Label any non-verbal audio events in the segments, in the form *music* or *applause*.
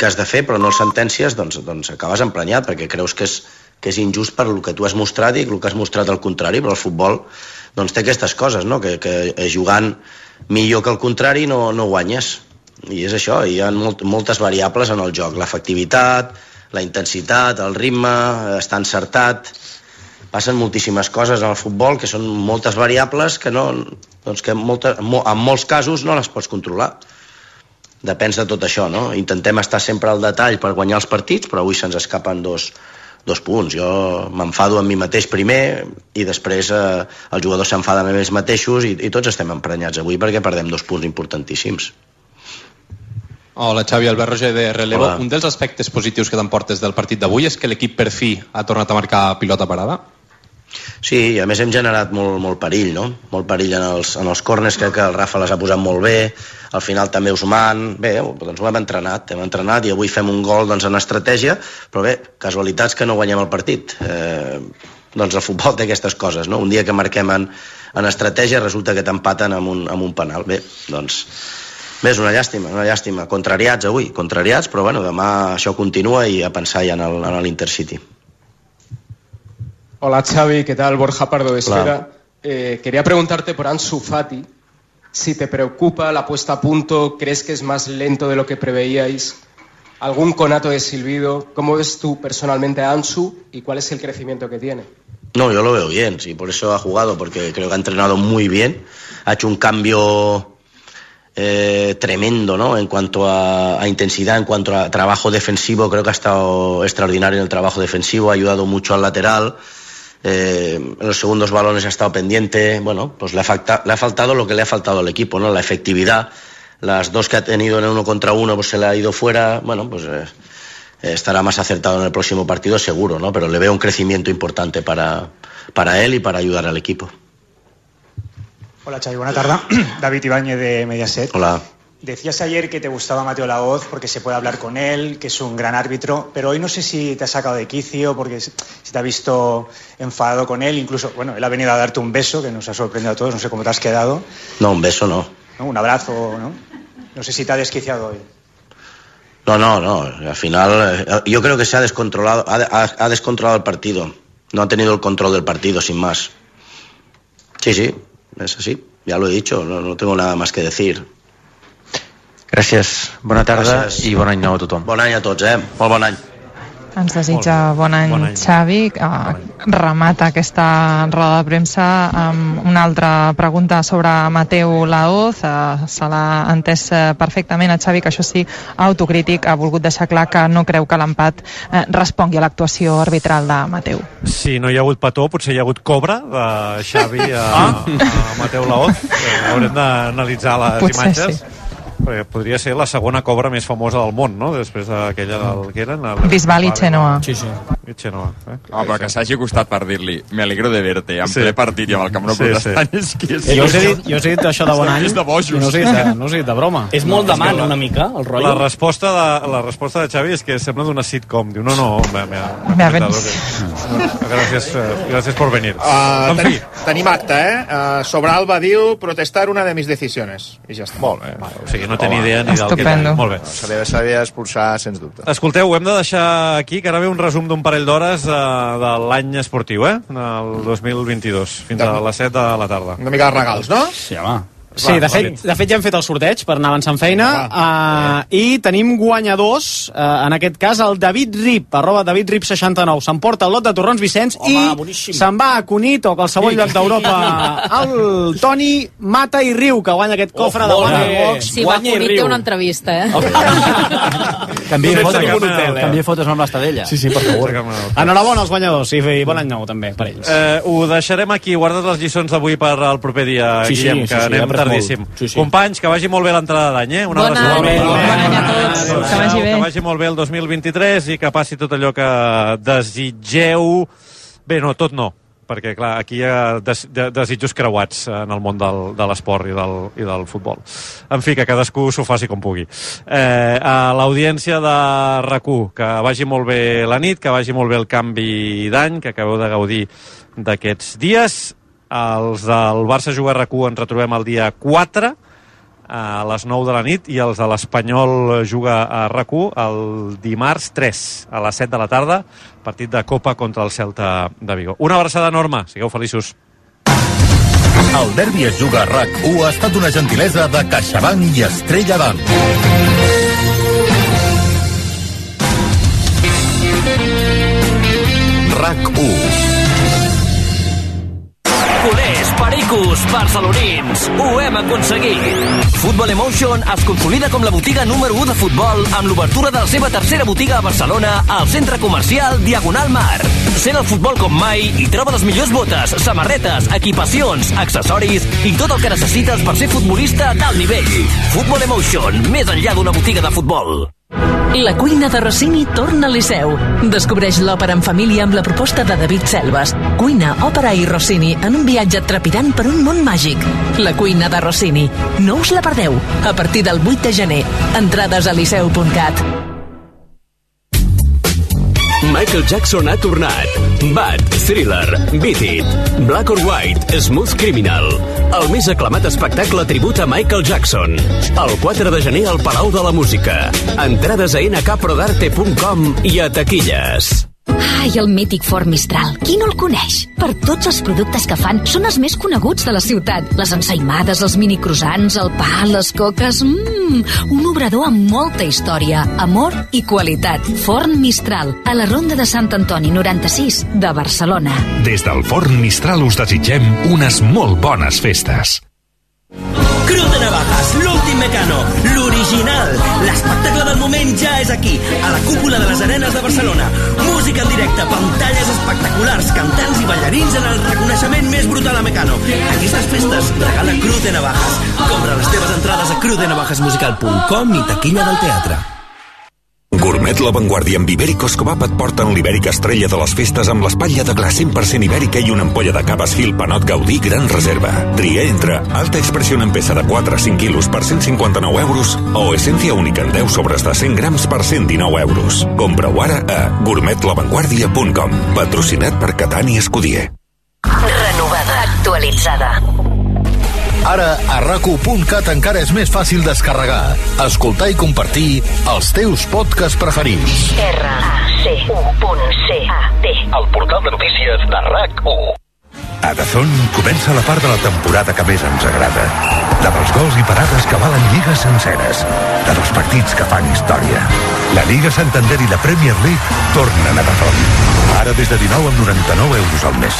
que has de fer però no el sentències, doncs, doncs acabes emprenyat perquè creus que és, que és injust per el que tu has mostrat i el que has mostrat al contrari, però el futbol doncs, té aquestes coses, no? que, que jugant millor que el contrari no, no guanyes. I és això, hi ha molt, moltes variables en el joc, l'efectivitat, la intensitat, el ritme, estar encertat, passen moltíssimes coses en el futbol que són moltes variables que, no, doncs que molta, en molts casos no les pots controlar depèn de tot això, no? Intentem estar sempre al detall per guanyar els partits, però avui se'ns escapen dos, dos punts. Jo m'enfado amb mi mateix primer i després eh, els jugadors s'enfaden amb ells mateixos i, i tots estem emprenyats avui perquè perdem dos punts importantíssims. Hola, Xavi, Albert Roger de Relevo. Hola. Un dels aspectes positius que t'emportes del partit d'avui és que l'equip per fi ha tornat a marcar pilota parada? Sí, i a més hem generat molt, molt perill, no? Molt perill en els, en els corners, crec que el Rafa les ha posat molt bé, al final també Usman, bé, doncs ho hem entrenat, hem entrenat i avui fem un gol doncs, en estratègia, però bé, casualitats que no guanyem el partit. Eh, doncs el futbol té aquestes coses, no? Un dia que marquem en, en estratègia resulta que t'empaten amb, un, amb un penal. Bé, doncs Bé, és una llàstima, una llàstima. Contrariats avui, contrariats, però bueno, demà això continua i a pensar ja en l'Intercity. Hola Xavi, ¿qué tal? Borja Pardo de Esfera. Eh, quería preguntarte por Ansu Fati, si te preocupa la puesta a punto, crees que es más lento de lo que preveíais, algún conato de silbido, ¿cómo ves tú personalmente a Ansu y cuál es el crecimiento que tiene? No, yo lo veo bien, sí, por eso ha jugado, porque creo que ha entrenado muy bien, ha hecho un cambio eh, tremendo ¿no? en cuanto a, a, intensidad, en cuanto a trabajo defensivo, creo que ha estado extraordinario en el trabajo defensivo, ha ayudado mucho al lateral, eh, en los segundos balones ha estado pendiente, bueno, pues le ha, falta, le ha, faltado lo que le ha faltado al equipo, ¿no? La efectividad, las dos que ha tenido en el uno contra uno, pues se le ha ido fuera, bueno, pues eh, estará más acertado en el próximo partido seguro, ¿no? Pero le veo un crecimiento importante para, para él y para ayudar al equipo. Hola Xavi, buena tarde. *clears throat* David Ibañez de Mediaset. Hola. Decías ayer que te gustaba Mateo Laoz porque se puede hablar con él, que es un gran árbitro, pero hoy no sé si te ha sacado de quicio porque si te ha visto enfadado con él, incluso, bueno, él ha venido a darte un beso que nos ha sorprendido a todos, no sé cómo te has quedado. No, un beso no. ¿No? Un abrazo, ¿no? No sé si te ha desquiciado hoy. No, no, no. Al final, eh, yo creo que se ha descontrolado, ha, ha descontrolado el partido. No ha tenido el control del partido, sin más. Sí, sí, es así. Ya lo he dicho, no, no tengo nada más que decir. Gràcies, bona tarda Gràcies. i bon any nou a tothom. Bon any a tots, eh? Molt bon any. Ens desitja bon any, bon any. Xavi. Uh, remata aquesta roda de premsa amb una altra pregunta sobre Mateu Laoz. Uh, se l'ha entès uh, perfectament a Xavi, que això sí, autocrític, ha volgut deixar clar que no creu que l'empat uh, respongui a l'actuació arbitral de Mateu. Sí, no hi ha hagut petó, potser hi ha hagut cobra de Xavi a, ah. a Mateu Laoz. Haurem d'analitzar les potser imatges. Sí perquè podria ser la segona cobra més famosa del món, no? Després d'aquella del que eren... El... Bisbal i Xenoa. Sí, sí. I Xenoa. Eh? Oh, però que s'hagi costat per dir-li me alegro de verte en sí. ple partit i amb el Camp Nou sí, protestant sí. és que és... Jo us, he dit, jo us he dit això de bon any. És de bojos. No us he dit de, no us he dit de broma. És molt de man, una mica, el rotllo. La resposta de, la resposta de Xavi és que sembla d'una sitcom. Diu, no, no, me, me, me, me gràcies, eh, gràcies por venir. Uh, en fi. Tenim acte, eh? Uh, sobre Alba diu protestar una de mis decisiones. I ja està. Molt bé. O sigui, no té ni idea ni del Estupendo. Molt bé. S'havia d'expulsar, sens dubte. Escolteu, ho hem de deixar aquí, que ara ve un resum d'un parell d'hores de, de l'any esportiu, eh? Del 2022, fins a les 7 de la tarda. Una mica de regals, no? Sí, home. Sí, de fet, de fet ja hem fet el sorteig per anar avançant feina. Uh, i tenim guanyadors, uh, en aquest cas el David Rip, arroba David Rip 69 s'emporta el lot de torrons Vicenç Home, i se'n va a Cunit o qualsevol lloc d'Europa. *laughs* El Toni Mata i Riu que guanya aquest cofre oh, de Waterbox si va a Cunit té una entrevista eh? *laughs* canvia, fotos, hotel, eh? canvia fotos amb l'estadella. Sí, sí, per favor. Enhorabona als guanyadors i bon any nou també per ells. Eh, ho deixarem aquí, guarda't les lliçons d'avui per al proper dia sí, Guillem, sí, que sí, anem tardíssim. Sí, sí. Companys, que vagi molt bé l'entrada d'any, eh? Una bon any, bon any a tots. Que vagi bé. Que vagi molt bé el 2023 i que passi tot allò que desitgeu. Bé, no, tot no perquè clar, aquí hi ha des, de, desitjos creuats en el món del, de l'esport i, del, i del futbol. En fi, que cadascú s'ho faci com pugui. Eh, a l'audiència de rac que vagi molt bé la nit, que vagi molt bé el canvi d'any, que acabeu de gaudir d'aquests dies els del Barça Jugar RAC1 ens retrobem el dia 4 a les 9 de la nit i els de l'Espanyol juga a rac el dimarts 3 a les 7 de la tarda, partit de Copa contra el Celta de Vigo. Una abraçada enorme, sigueu feliços. El derbi es juga a RAC1 ha estat una gentilesa de CaixaBank i Estrella d'Am. RAC1 barcelonins, ho hem aconseguit! Football Emotion es consolida com la botiga número 1 de futbol amb l'obertura de la seva tercera botiga a Barcelona al centre comercial Diagonal Mar. Sent el futbol com mai i troba les millors botes, samarretes, equipacions, accessoris i tot el que necessites per ser futbolista d'alt nivell. Football Emotion, més enllà d'una botiga de futbol. La cuina de Rossini torna al Liceu. Descobreix l'òpera en família amb la proposta de David Selves. Cuina, òpera i Rossini en un viatge trepidant per un món màgic. La cuina de Rossini. No us la perdeu. A partir del 8 de gener. Entrades a liceu.cat. Michael Jackson ha tornat. Bad, Thriller, Beat It, Black or White, Smooth Criminal. El més aclamat espectacle tribut a Michael Jackson. El 4 de gener al Palau de la Música. Entrades a nkprodarte.com i a taquilles. Ai, el mític Ford Mistral. Qui no el coneix? Per tots els productes que fan, són els més coneguts de la ciutat. Les ensaïmades, els mini croissants, el pa, les coques... Mmm, un obrador amb molta història, amor i qualitat. Forn Mistral, a la Ronda de Sant Antoni 96 de Barcelona. Des del Forn Mistral us desitgem unes molt bones festes. Cruz de Navajas, l'últim mecano, l'original. L'espectacle del moment ja és aquí, a la cúpula de les arenes de Barcelona. Música en directe, pantalles espectaculars, cantants i ballarins en el reconeixement més brutal a Mecano. Aquestes festes regala Cruz de Navajas. Compra les teves entrades a cruzdenavajasmusical.com i taquilla del teatre. Gourmet La Vanguardia amb Ibèricos Cobap et porten l'Ibèrica estrella de les festes amb l'espatlla de glas 100% ibèrica i una ampolla de caves fil panot Gaudí Gran Reserva. Tria entre alta expressió en peça de 4 a 5 quilos per 159 euros o essència única en 10 sobres de 100 grams per 119 euros. Compra-ho ara a gourmetlavanguardia.com patrocinat per Catani Escudier. Renovada. Actualitzada. Ara, a racu.cat encara és més fàcil descarregar, escoltar i compartir els teus podcasts preferits. R-A-C-U.C-A-T El portal de notícies de RAC1. A Dazón comença la part de la temporada que més ens agrada. La dels gols i parades que valen lligues senceres. La dels partits que fan història. La Lliga Santander i la Premier League tornen a Dazón. Ara des de 19 amb 99 euros al mes.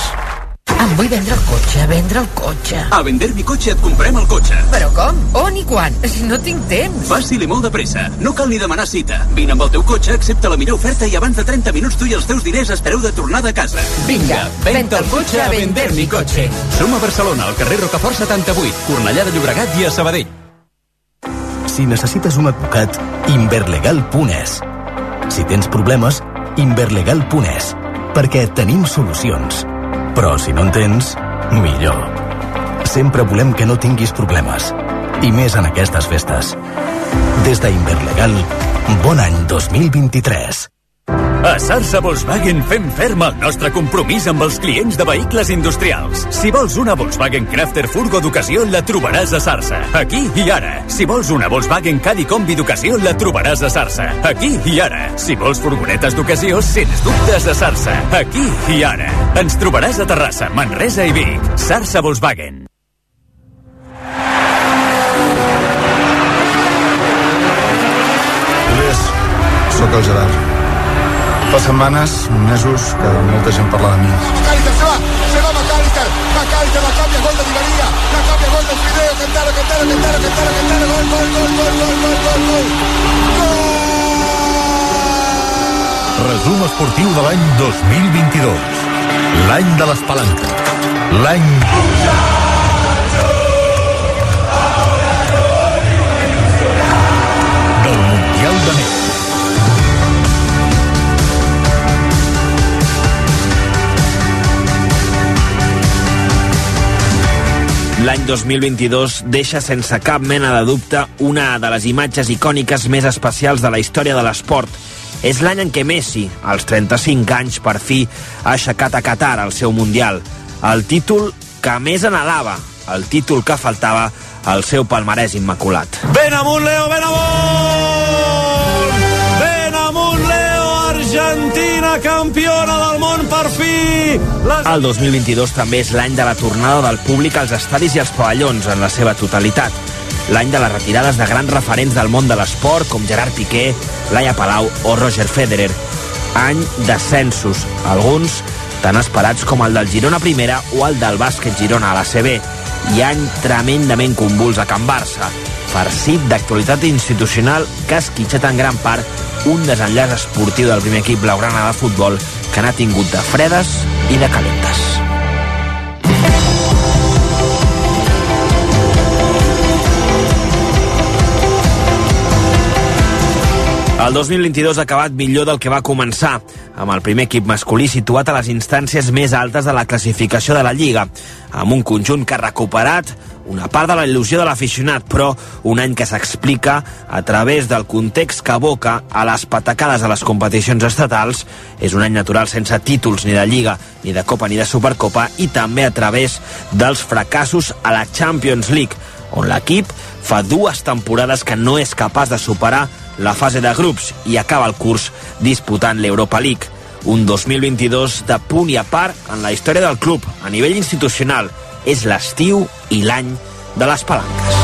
Em vull vendre el cotxe, vendre el cotxe. A Vender mi cotxe et comprem el cotxe. Però com? On i quan? No tinc temps. Fàcil i molt de pressa. No cal ni demanar cita. Vine amb el teu cotxe, accepta la millor oferta i abans de 30 minuts tu i els teus diners espereu de tornada a casa. Vinga, venta el cotxe a Vender mi cotxe. Som a Barcelona, al carrer Rocafort 78, Cornellà de Llobregat i a Sabadell. Si necessites un advocat, inverlegal.es. Si tens problemes, inverlegal.es. Perquè tenim solucions. Però si no en tens, millor. Sempre volem que no tinguis problemes. I més en aquestes festes. Des d'Inverlegal, bon any 2023. A Sarsa Volkswagen fem ferm el nostre compromís amb els clients de vehicles industrials. Si vols una Volkswagen Crafter Furgo d'ocasió, la trobaràs a Sarsa. Aquí i ara. Si vols una Volkswagen Caddy Combi d'ocasió, la trobaràs a Sarsa. Aquí i ara. Si vols furgonetes d'ocasió, sens dubtes a Sarsa. Aquí i ara. Ens trobaràs a Terrassa, Manresa i Vic. Sarsa Volkswagen. Sóc el Gerard. Fa setmanes, mesos, que molta gent parla de mi. Macalister se va, se va Macalister, Macalister la cambia, gol de Di María, la cambia, gol del Fideo, Cantaro, Cantaro, Cantaro, Cantaro, Cantaro, gol, gol, gol, gol, gol, gol, gol, gol. Resum esportiu de l'any 2022. L'any de les palanques. L'any... L'any 2022 deixa sense cap mena de dubte una de les imatges icòniques més especials de la història de l'esport. És l'any en què Messi, als 35 anys, per fi, ha aixecat a Qatar el seu Mundial. El títol que més anhelava, el títol que faltava el seu palmarès immaculat. Ben amunt, Leo, ben amunt! Ben amunt, Leo! Argentina, món, per fi! Les... El 2022 també és l'any de la tornada del públic als estadis i als pavellons en la seva totalitat. L'any de les retirades de grans referents del món de l'esport com Gerard Piqué, Laia Palau o Roger Federer. Any d'ascensos, alguns tan esperats com el del Girona Primera o el del bàsquet Girona a la CB, i any tremendament convuls a Can Barça, farcit d'actualitat institucional que ha esquitxat en gran part un desenllaç esportiu del primer equip blaugrana de futbol que n'ha tingut de fredes i de calentes. El 2022 ha acabat millor del que va començar, amb el primer equip masculí situat a les instàncies més altes de la classificació de la Lliga, amb un conjunt que ha recuperat una part de la il·lusió de l'aficionat, però un any que s'explica a través del context que aboca a les patacades a les competicions estatals. És un any natural sense títols ni de Lliga, ni de Copa ni de Supercopa, i també a través dels fracassos a la Champions League, on l'equip fa dues temporades que no és capaç de superar la fase de grups i acaba el curs disputant l'Europa League. Un 2022 de punt i a part en la història del club a nivell institucional. És l'estiu i l'any de les palanques.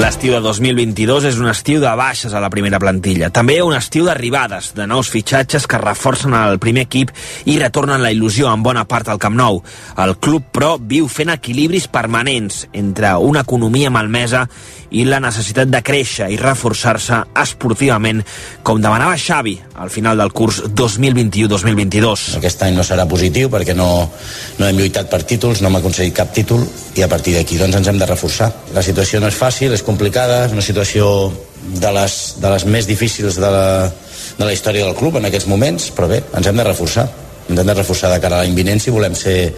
L'estiu de 2022 és un estiu de baixes a la primera plantilla. També un estiu d'arribades, de nous fitxatges que reforcen el primer equip i retornen la il·lusió en bona part al Camp Nou. El club, però, viu fent equilibris permanents entre una economia malmesa i la necessitat de créixer i reforçar-se esportivament, com demanava Xavi al final del curs 2021-2022. Aquest any no serà positiu perquè no, no hem lluitat per títols, no hem aconseguit cap títol i a partir d'aquí doncs ens hem de reforçar. La situació no és fàcil, és complicada, és una situació de les, de les més difícils de la, de la història del club en aquests moments, però bé, ens hem de reforçar ens hem de reforçar de cara a l'any vinent si volem ser,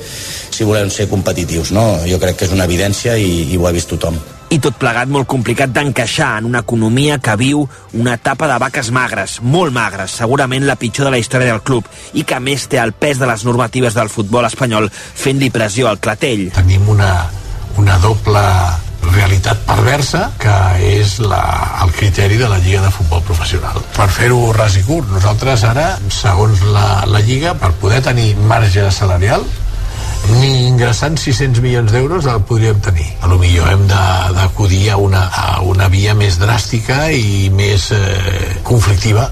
si volem ser competitius no? jo crec que és una evidència i, i ho ha vist tothom i tot plegat molt complicat d'encaixar en una economia que viu una etapa de vaques magres, molt magres, segurament la pitjor de la història del club, i que més té el pes de les normatives del futbol espanyol fent-li pressió al clatell. Tenim una, una doble realitat perversa que és la, el criteri de la Lliga de Futbol Professional. Per fer-ho ras i curt, nosaltres ara, segons la, la Lliga, per poder tenir marge salarial, ni ingressant 600 milions d'euros el podríem tenir. A lo millor hem d'acudir a, una, a una via més dràstica i més eh, conflictiva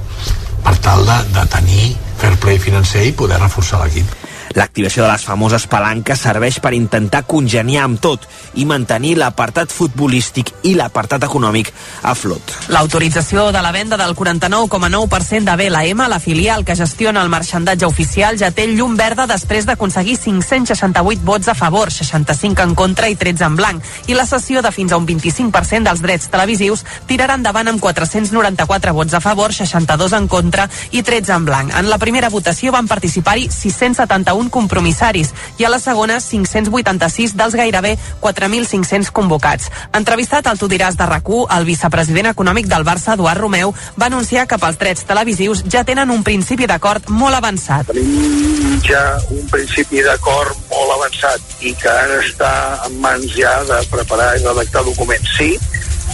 per tal de, de tenir fair play financer i poder reforçar l'equip. L'activació de les famoses palanques serveix per intentar congeniar amb tot i mantenir l'apartat futbolístic i l'apartat econòmic a flot. L'autorització de la venda del 49,9% de BLM, la filial que gestiona el marxandatge oficial, ja té llum verda després d'aconseguir 568 vots a favor, 65 en contra i 13 en blanc. I la sessió de fins a un 25% dels drets televisius tirarà endavant amb 494 vots a favor, 62 en contra i 13 en blanc. En la primera votació van participar-hi 671 compromissaris i a la segona 586 dels gairebé 4.500 convocats. Entrevistat al Tu diràs de rac el vicepresident econòmic del Barça, Eduard Romeu, va anunciar que pels drets televisius ja tenen un principi d'acord molt avançat. Tenim ja un principi d'acord molt avançat i que ara està en mans ja de preparar i redactar documents. Sí,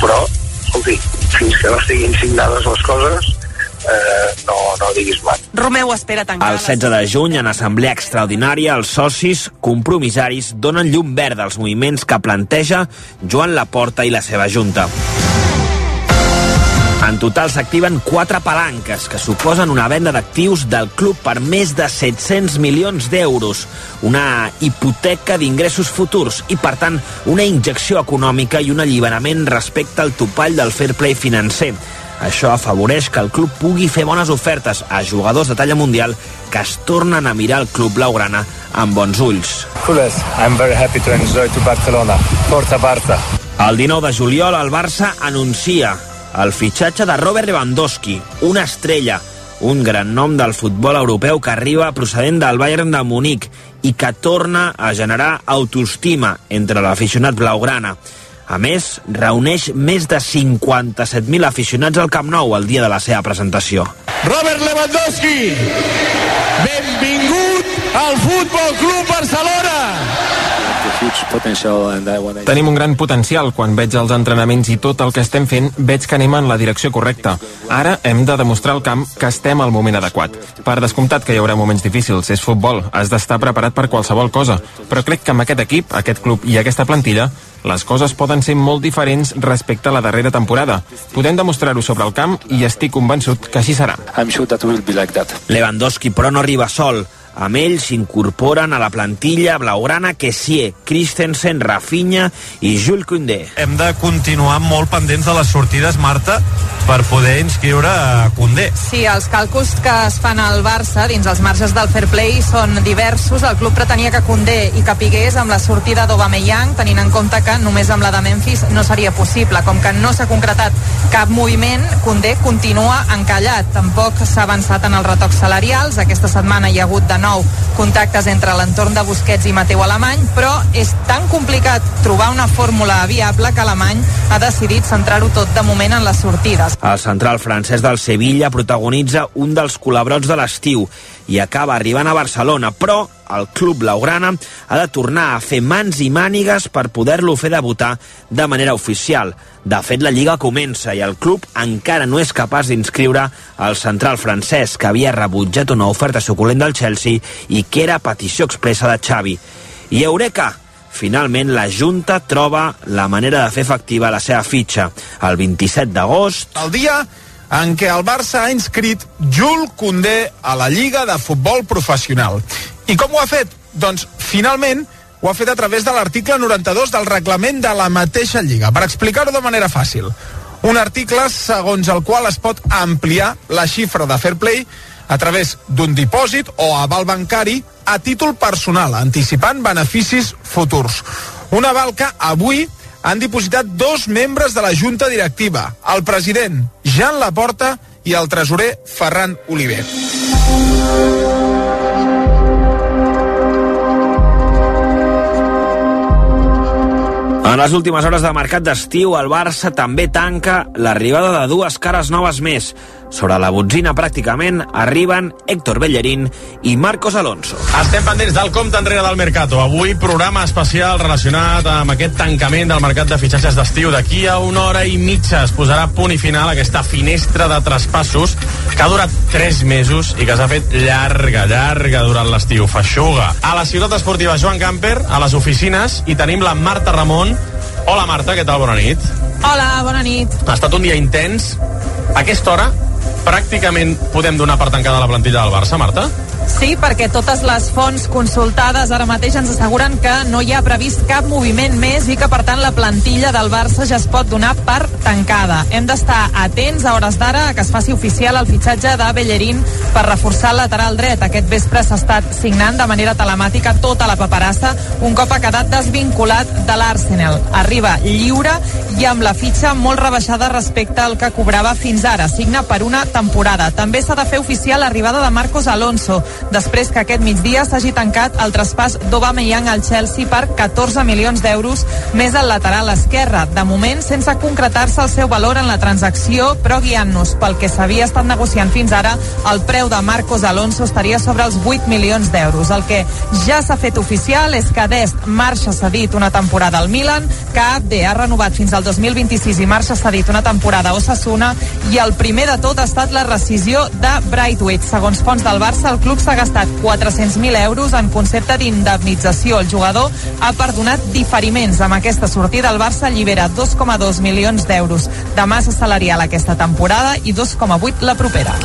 però, escolti, fins que no estiguin signades les coses, eh, no, no diguis blanc. Romeu espera tancar... El 16 de juny, en assemblea extraordinària, els socis compromissaris donen llum verda als moviments que planteja Joan Laporta i la seva junta. En total s'activen quatre palanques que suposen una venda d'actius del club per més de 700 milions d'euros, una hipoteca d'ingressos futurs i, per tant, una injecció econòmica i un alliberament respecte al topall del fair play financer. Això afavoreix que el club pugui fer bones ofertes a jugadors de talla mundial que es tornen a mirar el club blaugrana amb bons ulls. Coolest. I'm very happy to enjoy to Barcelona. Forza Barça. El 19 de juliol el Barça anuncia el fitxatge de Robert Lewandowski, una estrella, un gran nom del futbol europeu que arriba procedent del Bayern de Munic i que torna a generar autoestima entre l'aficionat blaugrana. A més, reuneix més de 57.000 aficionats al Camp Nou el dia de la seva presentació. Robert Lewandowski, benvingut al Futbol Club Barcelona. Tenim un gran potencial. Quan veig els entrenaments i tot el que estem fent, veig que anem en la direcció correcta. Ara hem de demostrar al camp que estem al moment adequat. Per descomptat que hi haurà moments difícils, és futbol, has d'estar preparat per qualsevol cosa. Però crec que amb aquest equip, aquest club i aquesta plantilla, les coses poden ser molt diferents respecte a la darrera temporada. Podem demostrar-ho sobre el camp i estic convençut que així serà. Lewandowski, però no arriba sol. Amb ell s'incorporen a la plantilla blaugrana Kessie, Christensen, Rafinha i Jules Koundé. Hem de continuar molt pendents de les sortides, Marta, per poder inscriure a Koundé. Sí, els càlculs que es fan al Barça dins els marges del fair play són diversos. El club pretenia que Koundé hi capigués amb la sortida d'Obameyang, tenint en compte que només amb la de Memphis no seria possible. Com que no s'ha concretat cap moviment, Koundé continua encallat. Tampoc s'ha avançat en els retocs salarials. Aquesta setmana hi ha hagut de nou contactes entre l'entorn de Busquets i Mateu Alemany, però és tan complicat trobar una fórmula viable que Alemany ha decidit centrar-ho tot de moment en les sortides. El central francès del Sevilla protagonitza un dels colabrots de l'estiu i acaba arribant a Barcelona, però el club blaugrana ha de tornar a fer mans i mànigues per poder-lo fer debutar de manera oficial. De fet, la Lliga comença i el club encara no és capaç d'inscriure el central francès, que havia rebutjat una oferta suculent del Chelsea i que era petició expressa de Xavi. I Eureka! Finalment, la Junta troba la manera de fer efectiva la seva fitxa. El 27 d'agost... El dia en què el Barça ha inscrit Jules Koundé a la Lliga de Futbol Professional. I com ho ha fet? Doncs, finalment, ho ha fet a través de l'article 92 del reglament de la mateixa Lliga. Per explicar-ho de manera fàcil, un article segons el qual es pot ampliar la xifra de fair play a través d'un dipòsit o aval bancari a títol personal, anticipant beneficis futurs. Un aval que avui han dipositat dos membres de la Junta Directiva, el president Jean Laporta i el tresorer Ferran Oliver. En les últimes hores de mercat d'estiu, el Barça també tanca l'arribada de dues cares noves més. Sobre la botzina, pràcticament, arriben Héctor Bellerín i Marcos Alonso. Estem pendents del compte enrere del Mercato. Avui programa especial relacionat amb aquest tancament del mercat de fitxatges d'estiu. D'aquí a una hora i mitja es posarà punt i final aquesta finestra de traspassos que ha durat 3 mesos i que s'ha fet llarga, llarga durant l'estiu. Feixuga. A la ciutat esportiva Joan Camper, a les oficines, i tenim la Marta Ramon. Hola Marta, què tal? Bona nit. Hola, bona nit. Ha estat un dia intens. A aquesta hora pràcticament podem donar per tancada la plantilla del Barça, Marta? Sí, perquè totes les fonts consultades ara mateix ens asseguren que no hi ha previst cap moviment més i que, per tant, la plantilla del Barça ja es pot donar per tancada. Hem d'estar atents a hores d'ara que es faci oficial el fitxatge de Bellerín per reforçar el lateral dret. Aquest vespre s'ha estat signant de manera telemàtica tota la paperassa un cop ha quedat desvinculat de l'Arsenal. Arriba lliure i amb la fitxa molt rebaixada respecte al que cobrava fins ara. Signa per una temporada. També s'ha de fer oficial l'arribada de Marcos Alonso, després que aquest migdia s'hagi tancat el traspàs d'Obameyang al Chelsea per 14 milions d'euros més al lateral esquerre. De moment, sense concretar-se el seu valor en la transacció, però guiant-nos pel que s'havia estat negociant fins ara, el preu de Marcos Alonso estaria sobre els 8 milions d'euros. El que ja s'ha fet oficial és que Dest marxa cedit una temporada al Milan, que Abde ha renovat fins al 2026 i marxa cedit una temporada a Osasuna, i el primer de tot ha estat la rescisió de Brightweight. Segons fons del Barça, el club s'ha gastat 400.000 euros en concepte d'indemnització. El jugador ha perdonat diferiments. Amb aquesta sortida, el Barça allibera 2,2 milions d'euros de massa salarial aquesta temporada i 2,8 la propera.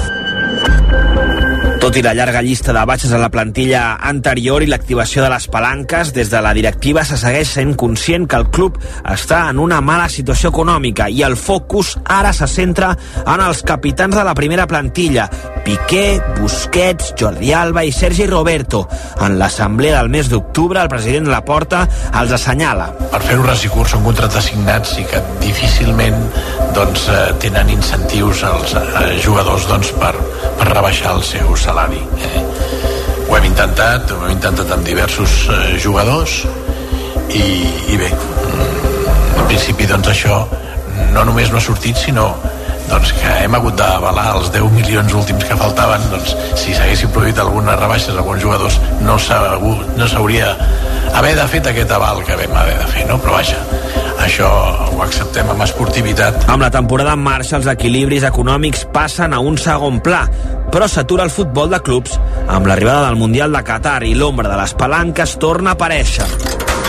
Tot i la llarga llista de baixes a la plantilla anterior i l'activació de les palanques, des de la directiva se segueix sent conscient que el club està en una mala situació econòmica i el focus ara se centra en els capitans de la primera plantilla, Piqué, Busquets, Jordi Alba i Sergi Roberto. En l'assemblea del mes d'octubre, el president de la Porta els assenyala. Per fer-ho res són contractes signats i que difícilment doncs, eh, tenen incentius els eh, jugadors doncs, per, per rebaixar el seu salari. Eh? Ho hem intentat, ho hem intentat amb diversos eh, jugadors i, i bé, mm, en principi doncs això no només no ha sortit sinó doncs que hem hagut d'avalar els 10 milions últims que faltaven doncs si s'haguessin produït algunes rebaixes a alguns jugadors no s'hauria no haver de fet aquest aval que vam haver de fer, no? Però vaja, això ho acceptem amb esportivitat. Amb la temporada en marxa, els equilibris econòmics passen a un segon pla, però s'atura el futbol de clubs amb l'arribada del Mundial de Qatar i l'ombra de les palanques torna a aparèixer.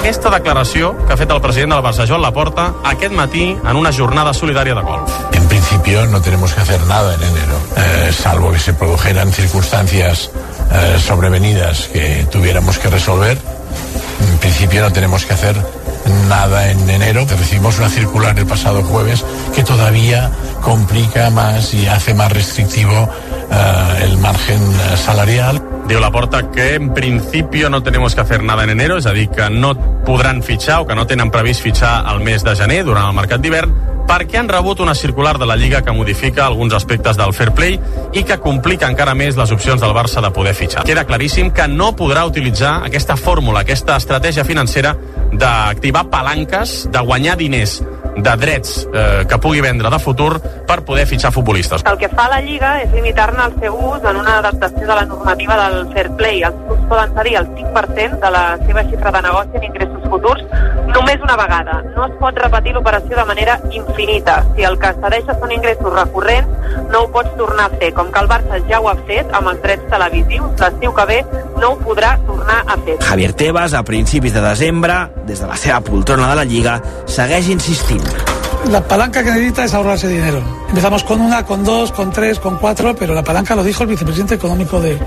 Aquesta declaració que ha fet el president del Barça, Joan Laporta, aquest matí en una jornada solidària de golf. En principio no tenemos que hacer nada en enero, eh, salvo que se produjeran circunstancias eh, sobrevenidas que tuviéramos que resolver. En principio no tenemos que hacer nada en enero. Recibimos una circular el pasado jueves que todavía complica más y hace más restrictivo eh, el margen eh, salarial. Diu la porta que en principi no tenemos que hacer nada en enero, és a dir, que no podran fitxar o que no tenen previst fitxar al mes de gener durant el mercat d'hivern perquè han rebut una circular de la Lliga que modifica alguns aspectes del fair play i que complica encara més les opcions del Barça de poder fitxar. Queda claríssim que no podrà utilitzar aquesta fórmula, aquesta estratègia financera d'activar palanques, de guanyar diners de drets eh, que pugui vendre de futur per poder fitxar futbolistes. El que fa la Lliga és limitar-ne el seu ús en una adaptació de la normativa del fair play. Els clubs poden cedir el 5% de la seva xifra de negoci en ingressos futurs només una vegada. No es pot repetir l'operació de manera infinita. Si el que cedeixes són ingressos recurrents, no ho pots tornar a fer. Com que el Barça ja ho ha fet amb els drets televisius, l'estiu que ve no ho podrà tornar a fer. Javier Tebas, a principis de desembre, des de la seva poltrona de la Lliga, segueix insistint. La palanca que necesita es ahorrarse dinero. Empezamos con una, con dos, con tres, con cuatro, pero la palanca lo dijo el vicepresidente económico de,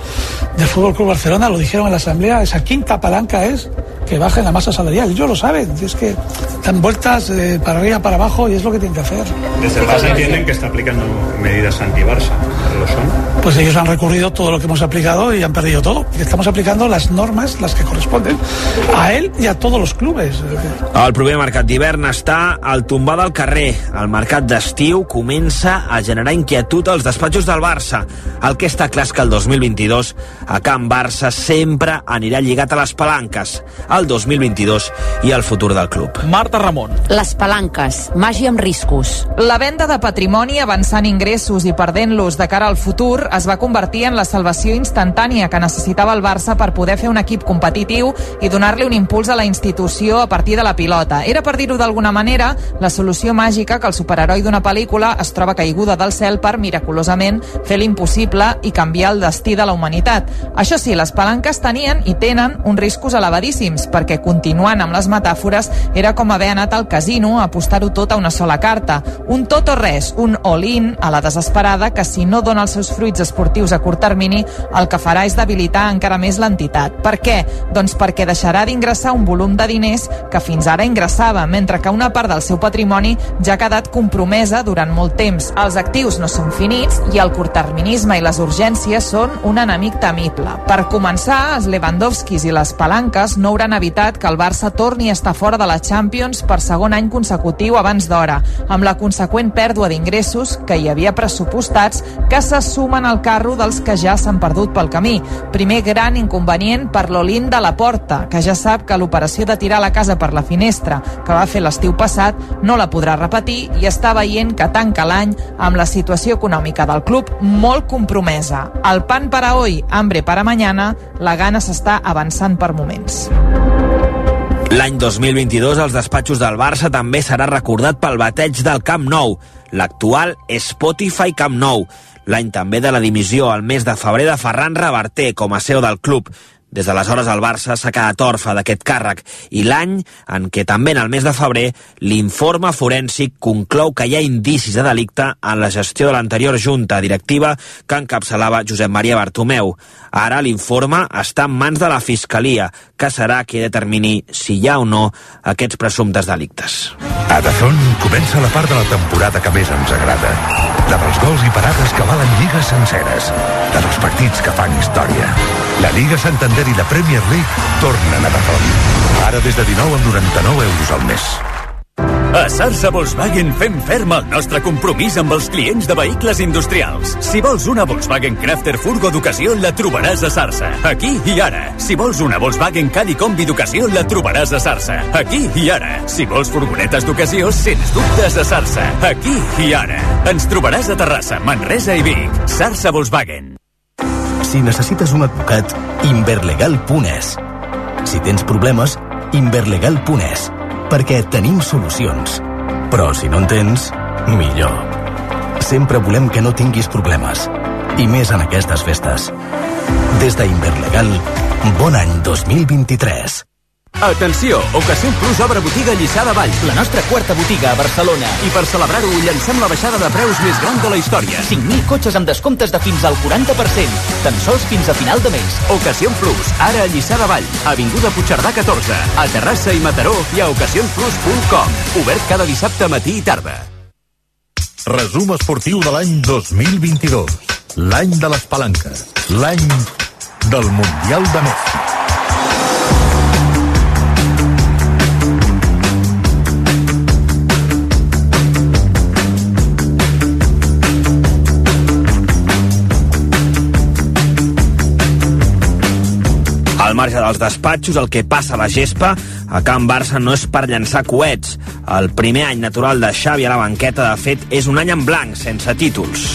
del Fútbol Club Barcelona, lo dijeron en la asamblea, esa quinta palanca es que baje la masa salarial. Ellos lo saben, es que dan vueltas eh, para arriba, para abajo y es lo que tienen que hacer. Desde el Barça entienden que está aplicando medidas anti-Barça. ¿Lo son? Pues ellos han recurrido todo lo que hemos aplicado y han perdido todo. Estamos aplicando las normas, las que corresponden a él y a todos los clubes. El proper mercat d'hivern està al tombar del carrer. El mercat d'estiu comença a generar inquietud als despatxos del Barça. El que està clar és que el 2022 a Can Barça sempre anirà lligat a les palanques, el 2022 i el futur del club. Marta Ramon. Les palanques, màgia amb riscos. La venda de patrimoni avançant ingressos i perdent-los de cara al futur es va convertir en la salvació instantània que necessitava el Barça per poder fer un equip competitiu i donar-li un impuls a la institució a partir de la pilota. Era, per dir-ho d'alguna manera, la solució màgica que el superheroi d'una pel·lícula es troba caiguda del cel per, miraculosament, fer l'impossible i canviar el destí de la humanitat. Això sí, les palanques tenien i tenen uns riscos elevadíssims, perquè continuant amb les metàfores, era com haver anat al casino a apostar-ho tot a una sola carta. Un tot o res, un all-in a la desesperada que si no dona els seus fruits esportius a curt termini, el que farà és debilitar encara més l'entitat. Per què? Doncs perquè deixarà d'ingressar un volum de diners que fins ara ingressava, mentre que una part del seu patrimoni ja ha quedat compromesa durant molt temps. Els actius no són finits i el curtterminisme i les urgències són un enemic temible. Per començar, els Lewandowskis i les palanques no hauran evitat que el Barça torni a estar fora de la Champions per segon any consecutiu abans d'hora, amb la conseqüent pèrdua d'ingressos que hi havia pressupostats que se sumen al carro dels que ja s'han perdut pel camí. Primer gran inconvenient per l'Olin de la Porta, que ja sap que l'operació de tirar la casa per la finestra que va fer l'estiu passat no la podrà repetir i està veient que tanca l'any amb la situació econòmica del club molt compromesa. El pan para hoy, hambre para mañana, la gana s'està avançant per moments. L'any 2022 els despatxos del Barça també serà recordat pel bateig del Camp Nou, l'actual Spotify Camp Nou. L'any també de la dimissió al mes de febrer de Ferran Reverter com a seu del club. Des d'aleshores el Barça s'ha quedat orfe d'aquest càrrec i l'any en què també en el mes de febrer l'informe forènsic conclou que hi ha indicis de delicte en la gestió de l'anterior junta directiva que encapçalava Josep Maria Bartomeu. Ara l'informe està en mans de la Fiscalia, que serà qui determini si hi ha o no aquests presumptes delictes. A Dazón comença la part de la temporada que més ens agrada. La dels gols i parades que valen lligues senceres. La dels partits que fan història. La Lliga Santander i la Premier League tornen a Dazón. Ara des de 19 amb 99 euros al mes. A Sarsa Volkswagen fem ferm el nostre compromís amb els clients de vehicles industrials. Si vols una Volkswagen Crafter Furgo d'ocasió, la trobaràs a Sarsa. Aquí i ara. Si vols una Volkswagen Caddy Combi d'ocasió, la trobaràs a Sarsa. Aquí i ara. Si vols furgonetes d'ocasió, sens dubtes a Sarsa. Aquí i ara. Ens trobaràs a Terrassa, Manresa i Vic. Sarsa Volkswagen. Si necessites un advocat, inverlegal.es. Si tens problemes, Inverlegal.es, perquè tenim solucions. Però si no en tens, millor. Sempre volem que no tinguis problemes, i més en aquestes festes. Des d'Inverlegal, bon any 2023. Atenció! Ocasió Plus obre botiga a Lliçà de Vall. La nostra quarta botiga a Barcelona. I per celebrar-ho llancem la baixada de preus més gran de la història. 5.000 cotxes amb descomptes de fins al 40%. Tan sols fins a final de mes. Ocasió Plus, ara a Lliçà de Vall. Avinguda Puigcerdà 14. A Terrassa i Mataró i a ocasionplus.com. Obert cada dissabte matí i tarda. Resum esportiu de l'any 2022. L'any de les palanques. L'any del Mundial de Messi. Al marge dels despatxos, el que passa a la gespa a Can Barça no és per llançar coets. El primer any natural de Xavi a la banqueta, de fet, és un any en blanc, sense títols.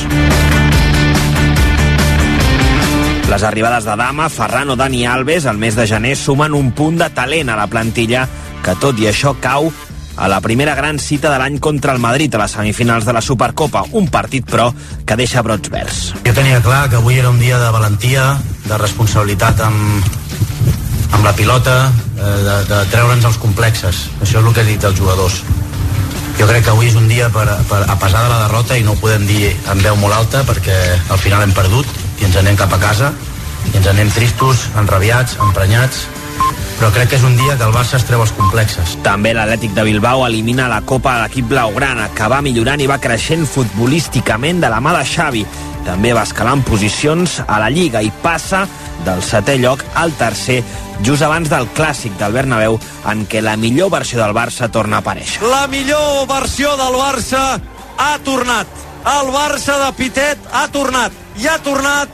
Les arribades de Dama, Ferran o Dani Alves al mes de gener sumen un punt de talent a la plantilla que tot i això cau a la primera gran cita de l'any contra el Madrid a les semifinals de la Supercopa, un partit, però, que deixa brots verds. Jo tenia clar que avui era un dia de valentia, de responsabilitat amb, amb la pilota, eh, de, de treure'ns els complexes. Això és el que he dit als jugadors. Jo crec que avui és un dia per, per, a pesar de la derrota i no ho podem dir en veu molt alta perquè al final hem perdut i ens anem cap a casa i ens anem tristos, enrabiats, emprenyats però crec que és un dia que el Barça es treu els complexes. També l'Atlètic de Bilbao elimina la Copa de l'equip blaugrana, que va millorant i va creixent futbolísticament de la mà de Xavi. També va escalant posicions a la Lliga i passa del setè lloc al tercer, just abans del clàssic del Bernabéu, en què la millor versió del Barça torna a aparèixer. La millor versió del Barça ha tornat. El Barça de Pitet ha tornat. I ha tornat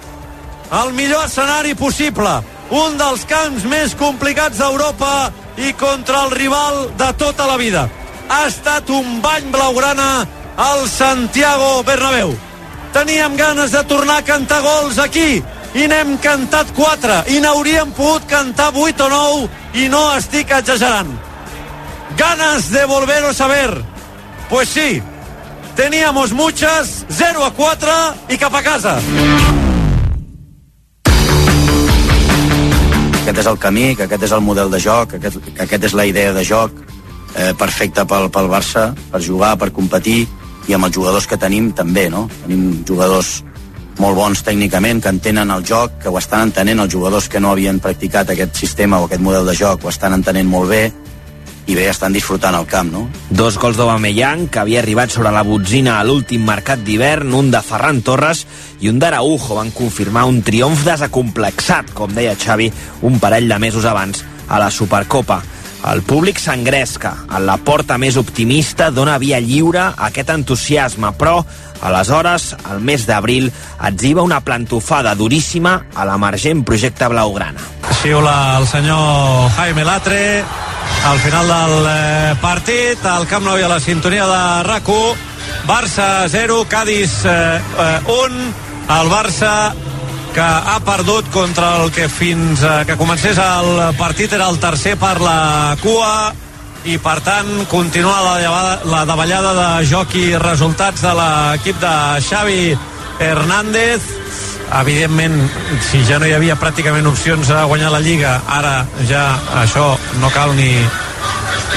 al millor escenari possible un dels camps més complicats d'Europa i contra el rival de tota la vida. Ha estat un bany blaugrana al Santiago Bernabéu. Teníem ganes de tornar a cantar gols aquí i n'hem cantat 4 i n'hauríem pogut cantar 8 o 9 i no estic exagerant. Ganas de volver a saber. Pues sí, teníamos muchas, 0 a 4 i cap a casa. aquest és el camí, que aquest és el model de joc, que aquest, que aquest és la idea de joc eh, perfecta pel, pel Barça, per jugar, per competir, i amb els jugadors que tenim també, no? Tenim jugadors molt bons tècnicament, que entenen el joc, que ho estan entenent, els jugadors que no havien practicat aquest sistema o aquest model de joc ho estan entenent molt bé, i bé, estan disfrutant el camp, no? Dos gols d'Aubameyang, que havia arribat sobre la botzina a l'últim mercat d'hivern, un de Ferran Torres i un d'Araujo van confirmar un triomf desacomplexat, com deia Xavi, un parell de mesos abans a la Supercopa. El públic s'engresca. En la porta més optimista dona via lliure a aquest entusiasme, però aleshores, al mes d'abril, etziba una plantofada duríssima a l'emergent projecte blaugrana. Xiula el senyor Jaime Latre al final del eh, partit al Camp Nou i a la sintonia de rac Barça 0, Cádiz eh, eh, 1 el Barça que ha perdut contra el que fins eh, que comencés el partit era el tercer per la cua i per tant continua la, la davallada de joc i resultats de l'equip de Xavi Hernández. Evidentment si ja no hi havia pràcticament opcions a guanyar la Lliga ara ja això no cal ni,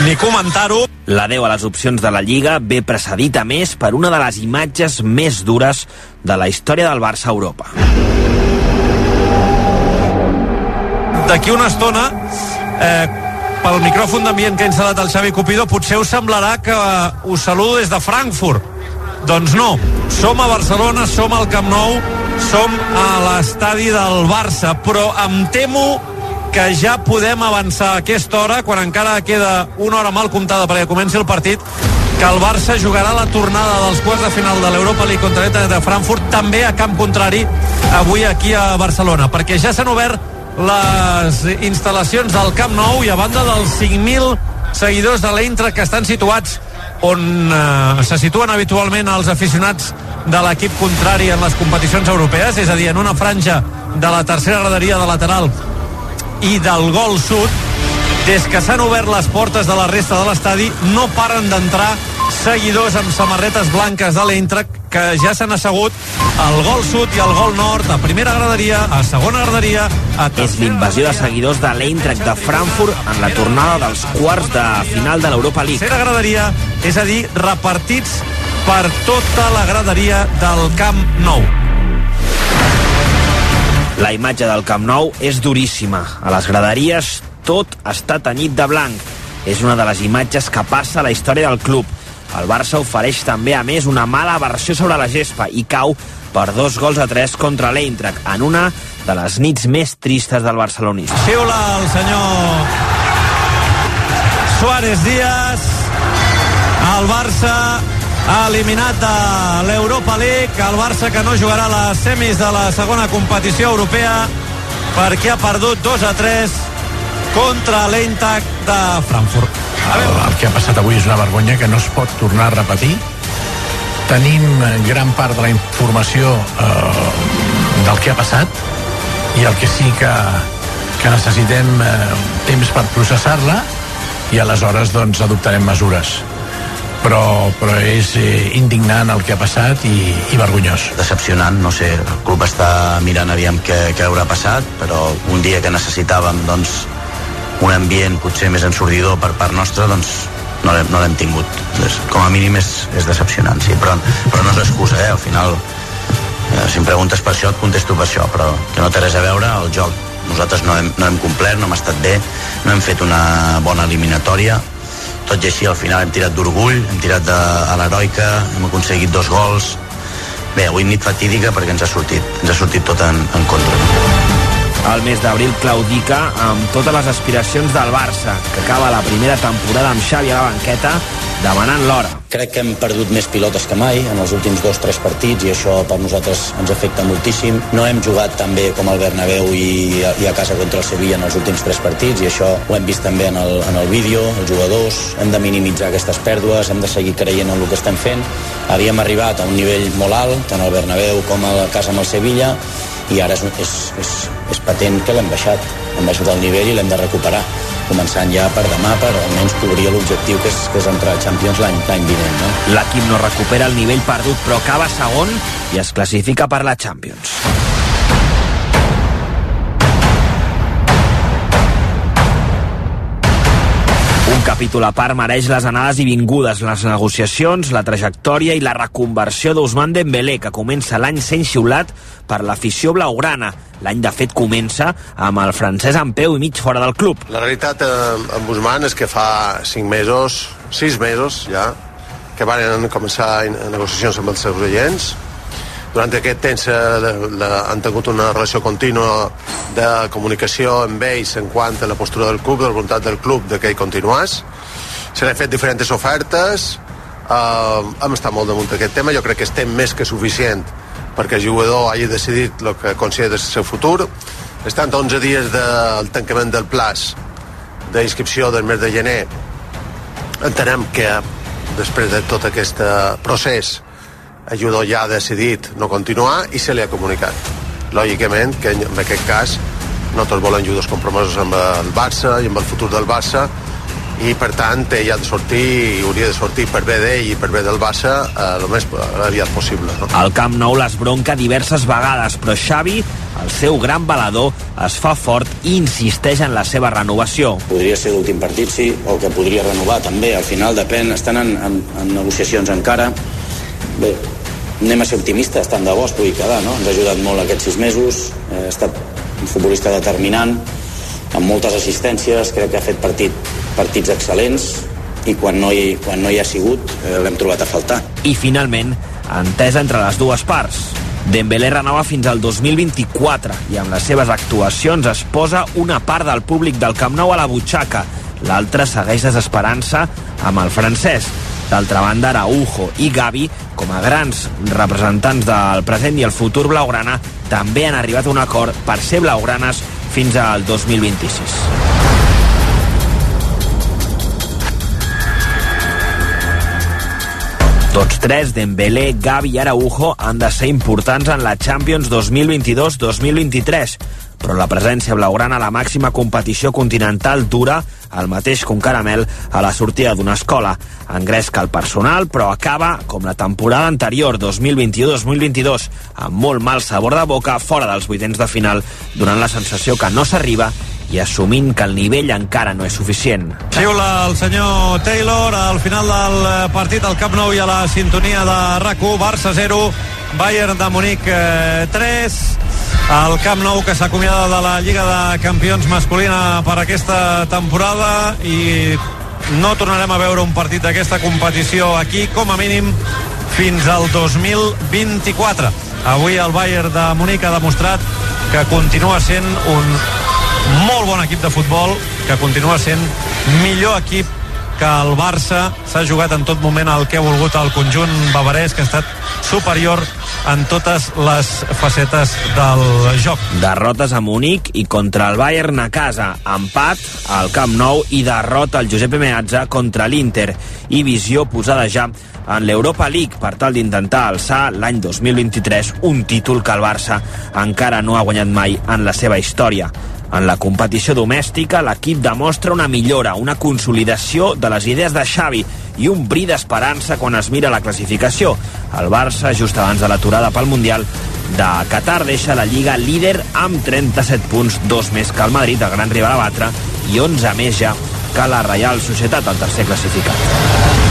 ni comentar-ho L'adeu a les opcions de la Lliga ve precedit a més per una de les imatges més dures de la història del Barça a Europa. D'aquí una estona, eh, pel micròfon d'ambient que ha instal·lat el Xavi Cupido, potser us semblarà que eh, us saludo des de Frankfurt. Doncs no, som a Barcelona, som al Camp Nou, som a l'estadi del Barça, però em temo que ja podem avançar a aquesta hora, quan encara queda una hora mal comptada perquè comenci el partit, que el Barça jugarà la tornada dels quarts de final de l'Europa League contra l'Inter de Frankfurt també a camp contrari avui aquí a Barcelona, perquè ja s'han obert les instal·lacions del Camp Nou i a banda dels 5.000 seguidors de l'Eintracht que estan situats on eh, se situen habitualment els aficionats de l'equip contrari en les competicions europees, és a dir, en una franja de la tercera graderia de lateral i del gol sud, des que s'han obert les portes de la resta de l'estadi no paren d'entrar seguidors amb samarretes blanques de l'Eintracht que ja s'han assegut al gol sud i al gol nord, a primera graderia, a segona graderia, a És l'invasió de seguidors de l'Eintracht de Frankfurt en la tornada dels quarts de final de l'Europa League. tercera graderia, és a dir, repartits per tota la graderia del Camp Nou. La imatge del Camp Nou és duríssima. A les graderies tot està tenyit de blanc. És una de les imatges que passa a la història del club. El Barça ofereix també, a més, una mala versió sobre la gespa i cau per dos gols a tres contra l'Eintracht en una de les nits més tristes del barcelonisme. Xiula el senyor Suárez Díaz. El Barça eliminat de l'Europa League. El Barça que no jugarà a les semis de la segona competició europea perquè ha perdut 2 a 3 contra l'Eintracht de Frankfurt. El, el que ha passat avui és una vergonya que no es pot tornar a repetir. Tenim gran part de la informació eh, del que ha passat i el que sí que, que necessitem eh, temps per processar-la i aleshores doncs adoptarem mesures però, però és eh, indignant el que ha passat i, i vergonyós. decepcionant, no sé, el club està mirant aviam què, què haurà passat, però un dia que necessitàvem doncs, un ambient potser més ensordidor per part nostra, doncs no l'hem no tingut. Com a mínim és, és decepcionant, sí, però, però no és excusa, eh? al final eh, si em preguntes per això et contesto per això, però que no té res a veure, el joc nosaltres no hem, no hem complert, no hem estat bé, no hem fet una bona eliminatòria, tot i així al final hem tirat d'orgull, hem tirat de, a l'heroica, hem aconseguit dos gols, bé, avui nit fatídica perquè ens ha sortit, ens ha sortit tot en, en contra. El mes d'abril claudica amb totes les aspiracions del Barça, que acaba la primera temporada amb Xavi a la banqueta demanant l'hora. Crec que hem perdut més pilotes que mai en els últims dos o tres partits i això per nosaltres ens afecta moltíssim. No hem jugat tan bé com al Bernabéu i, i a casa contra el Sevilla en els últims tres partits i això ho hem vist també en el, en el vídeo, els jugadors. Hem de minimitzar aquestes pèrdues, hem de seguir creient en el que estem fent. Havíem arribat a un nivell molt alt, tant al Bernabéu com a casa amb el Sevilla, i ara és, és, és, és patent que l'hem baixat hem baixat el nivell i l'hem de recuperar començant ja per demà per almenys cobrir l'objectiu que és, que és entrar a Champions l'any vinent no? L'equip no recupera el nivell perdut, però acaba segon i es classifica per la Champions. Un capítol a part mereix les anades i vingudes, les negociacions, la trajectòria i la reconversió d'Ousmane Dembélé, que comença l'any sent xiulat per l'afició blaugrana. L'any, de fet, comença amb el francès en peu i mig fora del club. La realitat eh, amb Guzmán és que fa 5 mesos, 6 mesos ja, que van començar negociacions amb els seus agents. Durant aquest temps eh, de, han tingut una relació contínua de comunicació amb ells en quant a la postura del club, de la voluntat del club de que ell continués. Se n'han fet diferents ofertes, eh, hem estat molt damunt d'aquest tema, jo crec que estem més que suficient perquè el jugador hagi decidit el que considera el seu futur. Estan 11 dies del tancament del plaç d'inscripció del mes de gener. Entenem que després de tot aquest procés el jugador ja ha decidit no continuar i se li ha comunicat. Lògicament que en aquest cas no tots volen jugadors compromesos amb el Barça i amb el futur del Barça i per tant ell ha de sortir i hauria de sortir per bé d'ell i per bé del Barça eh, el més aviat possible no? Al Camp Nou les bronca diverses vegades, però Xavi, el seu gran balador, es fa fort i insisteix en la seva renovació. Podria ser l'últim partit, sí, o que podria renovar també. Al final depèn, estan en, en, en negociacions encara. Bé, anem a ser optimistes, tant de bo es pugui quedar, no? Ens ha ajudat molt aquests sis mesos, eh, ha estat un futbolista determinant, amb moltes assistències, crec que ha fet partit, partits excel·lents i quan no hi, quan no hi ha sigut eh, l'hem trobat a faltar. I finalment, entesa entre les dues parts. Dembélé renova fins al 2024 i amb les seves actuacions es posa una part del públic del Camp Nou a la butxaca. L'altra segueix desesperança amb el francès. D'altra banda, Araujo i Gavi, com a grans representants del present i el futur blaugrana, també han arribat a un acord per ser blaugranes fins al 2026. Tots tres, Dembélé, Gavi i Araujo, han de ser importants en la Champions 2022-2023. Però la presència blaugrana a la màxima competició continental dura el mateix que un caramel a la sortida d'una escola. Engresca el personal, però acaba com la temporada anterior, 2021-2022, amb molt mal sabor de boca fora dels vuitens de final, donant la sensació que no s'arriba i assumint que el nivell encara no és suficient. Xiula el senyor Taylor al final del partit al Camp Nou i a la sintonia de RAC1, Barça 0, Bayern de Munic eh, 3, el Camp Nou que s'acomiada de la Lliga de Campions masculina per aquesta temporada i no tornarem a veure un partit d'aquesta competició aquí, com a mínim fins al 2024. Avui el Bayern de Munic ha demostrat que continua sent un molt bon equip de futbol, que continua sent millor equip que el Barça s'ha jugat en tot moment el que ha volgut el conjunt bavarès, que ha estat superior en totes les facetes del joc. Derrotes a Munic i contra el Bayern a casa, empat al Camp Nou i derrota al Giuseppe Meazza contra l'Inter i visió posada ja en l'Europa League per tal d'intentar alçar l'any 2023 un títol que el Barça encara no ha guanyat mai en la seva història. En la competició domèstica, l'equip demostra una millora, una consolidació de les idees de Xavi i un bri d'esperança quan es mira la classificació. El Barça, just abans de l'aturada pel Mundial de Qatar, deixa la Lliga líder amb 37 punts, dos més que el Madrid, el gran rival a batre, i 11 més ja que la Reial Societat, el tercer classificat.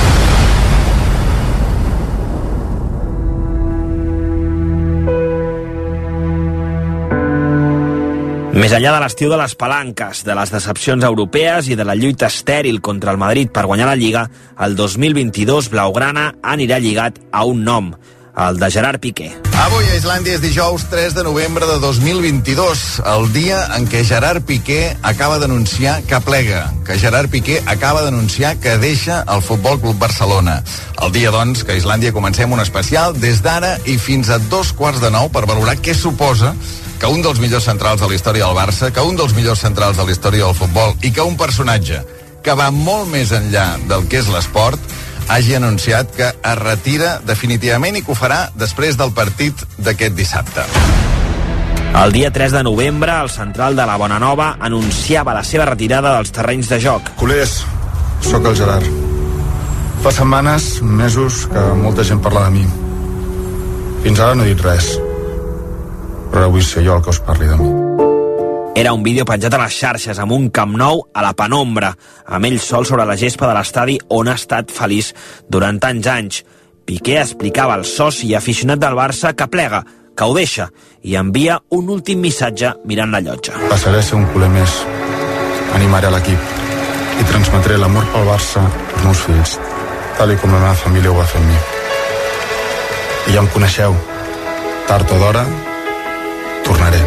Més enllà de l'estiu de les palanques, de les decepcions europees i de la lluita estèril contra el Madrid per guanyar la Lliga, el 2022 Blaugrana anirà lligat a un nom, el de Gerard Piqué. Avui a Islàndia és dijous 3 de novembre de 2022, el dia en què Gerard Piqué acaba d'anunciar que plega, que Gerard Piqué acaba d'anunciar que deixa el Futbol Club Barcelona. El dia, doncs, que a Islàndia comencem un especial des d'ara i fins a dos quarts de nou per valorar què suposa que un dels millors centrals de la història del Barça, que un dels millors centrals de la història del futbol i que un personatge que va molt més enllà del que és l'esport hagi anunciat que es retira definitivament i que ho farà després del partit d'aquest dissabte. El dia 3 de novembre, el central de la Bonanova anunciava la seva retirada dels terrenys de joc. Culers, sóc el Gerard. Fa setmanes, mesos, que molta gent parla de mi. Fins ara no he dit res però ara vull ser jo el que us parli de mi. Era un vídeo penjat a les xarxes amb un Camp Nou a la penombra, amb ell sol sobre la gespa de l'estadi on ha estat feliç durant tants anys. Piqué explicava al soci i aficionat del Barça que plega, que ho deixa, i envia un últim missatge mirant la llotja. Passaré a ser un culer més. Animaré l'equip i transmetré l'amor pel Barça als meus fills, tal com la meva família ho va fer amb mi. I ja em coneixeu. Tard o d'hora, tornaré.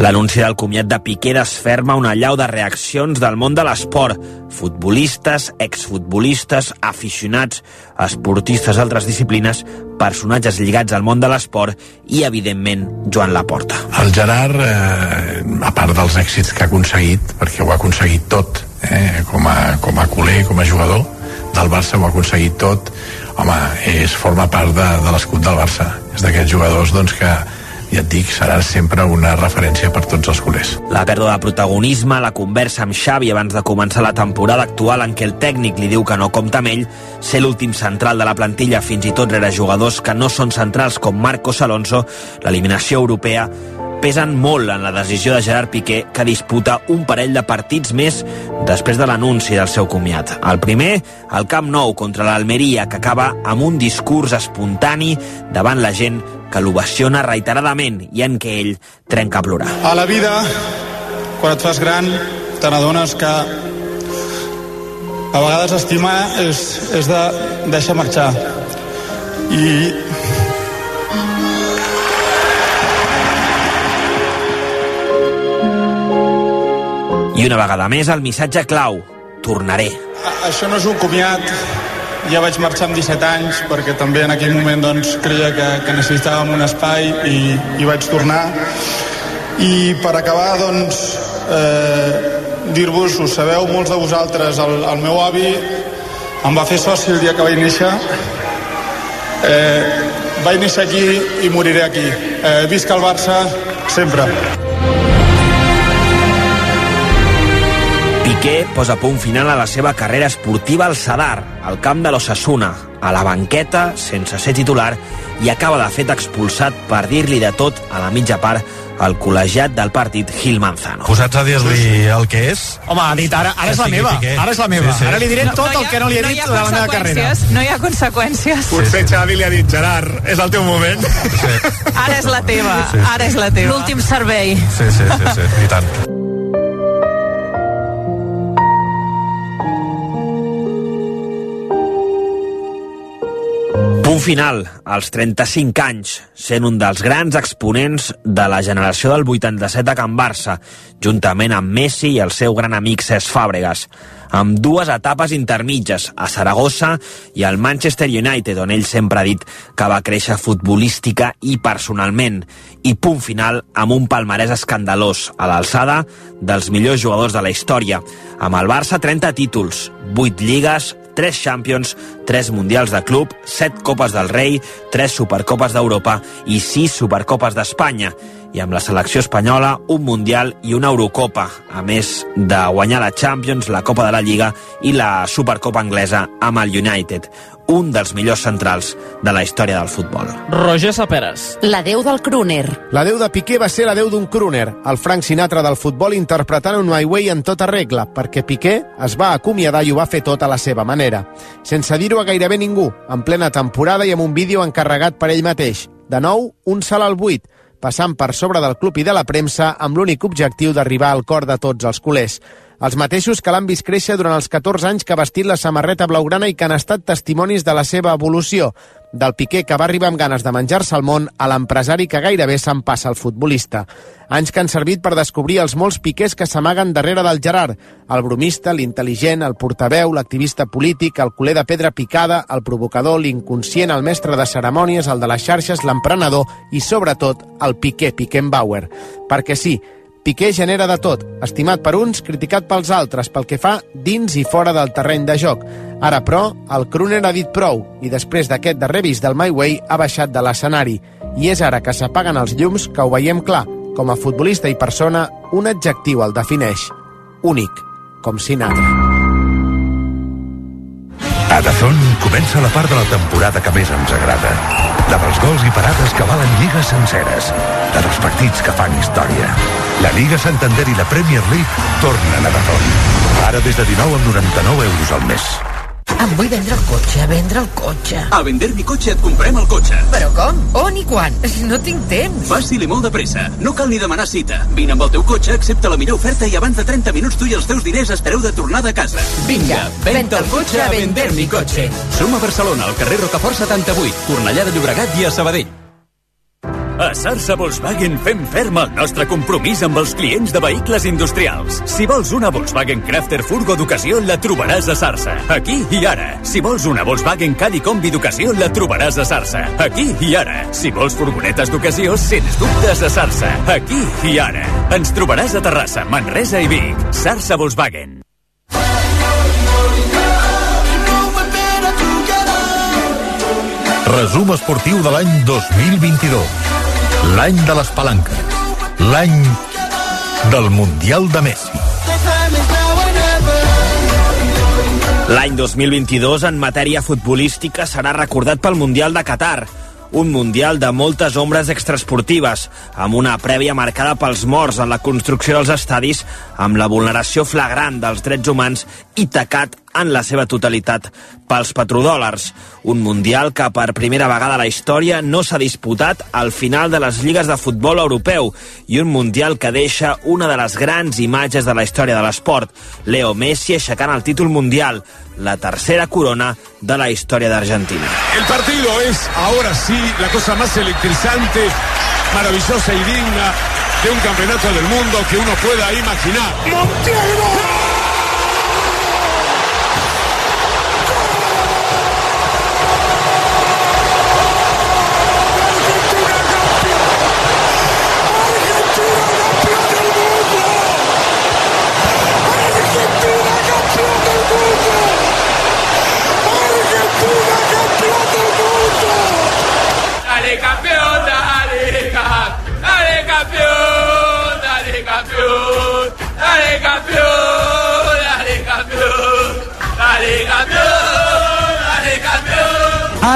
L'anunci del comiat de Piqué desferma una llau de reaccions del món de l'esport. Futbolistes, exfutbolistes, aficionats, esportistes d'altres disciplines, personatges lligats al món de l'esport i, evidentment, Joan Laporta. El Gerard, eh, a part dels èxits que ha aconseguit, perquè ho ha aconseguit tot, eh, com, a, com a culer, com a jugador del Barça, ho ha aconseguit tot, home, és, forma part de, de l'escut del Barça. És d'aquests jugadors doncs, que, ja et dic, serà sempre una referència per tots els culers. La pèrdua de protagonisme, la conversa amb Xavi abans de començar la temporada actual en què el tècnic li diu que no compta amb ell, ser l'últim central de la plantilla fins i tot rere jugadors que no són centrals com Marcos Alonso, l'eliminació europea, pesen molt en la decisió de Gerard Piqué que disputa un parell de partits més després de l'anunci del seu comiat. El primer, el Camp Nou contra l'Almeria, que acaba amb un discurs espontani davant la gent que l'ovaciona reiteradament i en què ell trenca a plorar. A la vida, quan et fas gran, te n'adones que a vegades estimar és, és de deixar marxar. I I una vegada més, el missatge clau. Tornaré. Això no és un comiat. Ja vaig marxar amb 17 anys perquè també en aquell moment doncs, creia que, que necessitàvem un espai i, i vaig tornar. I per acabar, doncs, eh, dir-vos, ho sabeu molts de vosaltres, el, el meu avi em va fer soci el dia que vaig néixer. Eh, vaig néixer aquí i moriré aquí. Eh, visca el Barça, sempre. Piqué posa punt final a la seva carrera esportiva al Sadar, al camp de l'Ossassuna, a la banqueta, sense ser titular, i acaba de fet expulsat per dir-li de tot a la mitja part al col·legiat del partit Gil Manzano. Posats a dir-li el que és? Home, ha dit ara, ara és la meva, Piqué. ara és la meva. Sí, sí. Ara li diré No, tot no hi el ha- que no li he no dit hi ha de la meva carrera. No hi ha conseqüències. Potser Xavi li ha dit, Gerard, és el teu moment. Ara és la teva, ara és la teva. L'últim servei. Sí, sí, sí, sí, i tant. Punt final, als 35 anys, sent un dels grans exponents de la generació del 87 a Can Barça, juntament amb Messi i el seu gran amic Cesc Fàbregas, amb dues etapes intermitges, a Saragossa i al Manchester United, on ell sempre ha dit que va créixer futbolística i personalment, i punt final amb un palmarès escandalós, a l'alçada dels millors jugadors de la història, amb el Barça 30 títols, 8 lligues, 3 Champions, 3 Mundials de Club, 7 Copes del Rei, 3 Supercopes d'Europa i 6 Supercopes d'Espanya. I amb la selecció espanyola, un Mundial i una Eurocopa, a més de guanyar la Champions, la Copa de la Lliga i la Supercopa anglesa amb el United. Un dels millors centrals de la història del futbol. Roger Saperes. La déu del crooner. La déu de Piqué va ser la déu d'un crooner, el Frank Sinatra del futbol interpretant un My Way en tota regla, perquè Piqué es va acomiadar i ho va fer tot a la seva manera. Sense dir-ho a gairebé ningú, en plena temporada i amb un vídeo encarregat per ell mateix. De nou, un salt al buit, passant per sobre del club i de la premsa amb l'únic objectiu d'arribar al cor de tots els culers. Els mateixos que l'han vist créixer durant els 14 anys que ha vestit la samarreta blaugrana i que han estat testimonis de la seva evolució, del Piqué que va arribar amb ganes de menjar-se el món a l'empresari que gairebé se'n passa al futbolista. Anys que han servit per descobrir els molts piquers que s'amaguen darrere del Gerard, el bromista, l'intel·ligent, el portaveu, l'activista polític, el culer de pedra picada, el provocador, l'inconscient, el mestre de cerimònies, el de les xarxes, l'emprenedor i, sobretot, el Piqué Piquenbauer. Perquè sí, Piqué genera de tot, estimat per uns, criticat pels altres, pel que fa dins i fora del terreny de joc. Ara, però, el Kruner ha dit prou i després d'aquest darrer vist del My Way ha baixat de l'escenari. I és ara que s'apaguen els llums que ho veiem clar. Com a futbolista i persona, un adjectiu el defineix. Únic, com Sinatra. A Dazón comença la part de la temporada que més ens agrada. La dels gols i parades que valen lligues senceres. La dels partits que fan història. La Lliga Santander i la Premier League tornen a Dazón. Ara des de 19 amb 99 euros al mes. Em vull vendre el cotxe, vendre el cotxe. A Vender mi cotxe et comprem el cotxe. Però com? On i quan? *laughs* No tinc temps. Fàcil i molt de pressa. No cal ni demanar cita. Vine amb el teu cotxe, accepta la millor oferta i abans de 30 minuts tu i els teus diners espereu de tornada a casa. Vinga, venta el cotxe a Vender mi cotxe. Som a Barcelona, al carrer Rocafort 78, Cornellà de Llobregat i a Sabadell. A Sarsa Volkswagen fem ferm el nostre compromís amb els clients de vehicles industrials. Si vols una Volkswagen Crafter Furgo d'ocasió, la trobaràs a Sarsa. Aquí i ara. Si vols una Volkswagen Caddy Combi d'ocasió, la trobaràs a Sarsa. Aquí i ara. Si vols furgonetes d'ocasió, sens dubtes a Sarsa. Aquí i ara. Ens trobaràs a Terrassa, Manresa i Vic. Sarsa Volkswagen. Resum esportiu de l'any 2022. L'any de les palanques. L'any del Mundial de Messi. L'any 2022 en matèria futbolística serà recordat pel Mundial de Qatar, un Mundial de moltes ombres extraesportives, amb una prèvia marcada pels morts en la construcció dels estadis, amb la vulneració flagrant dels drets humans i tacat en la seva totalitat pels petrodòlars. Un Mundial que per primera vegada a la història no s'ha disputat al final de les lligues de futbol europeu i un Mundial que deixa una de les grans imatges de la història de l'esport, Leo Messi aixecant el títol mundial, la tercera corona de la història d'Argentina. El partido es ahora sí la cosa más electrizante, maravillosa y digna de un campeonato del mundo que uno pueda imaginar. ¡Montiel!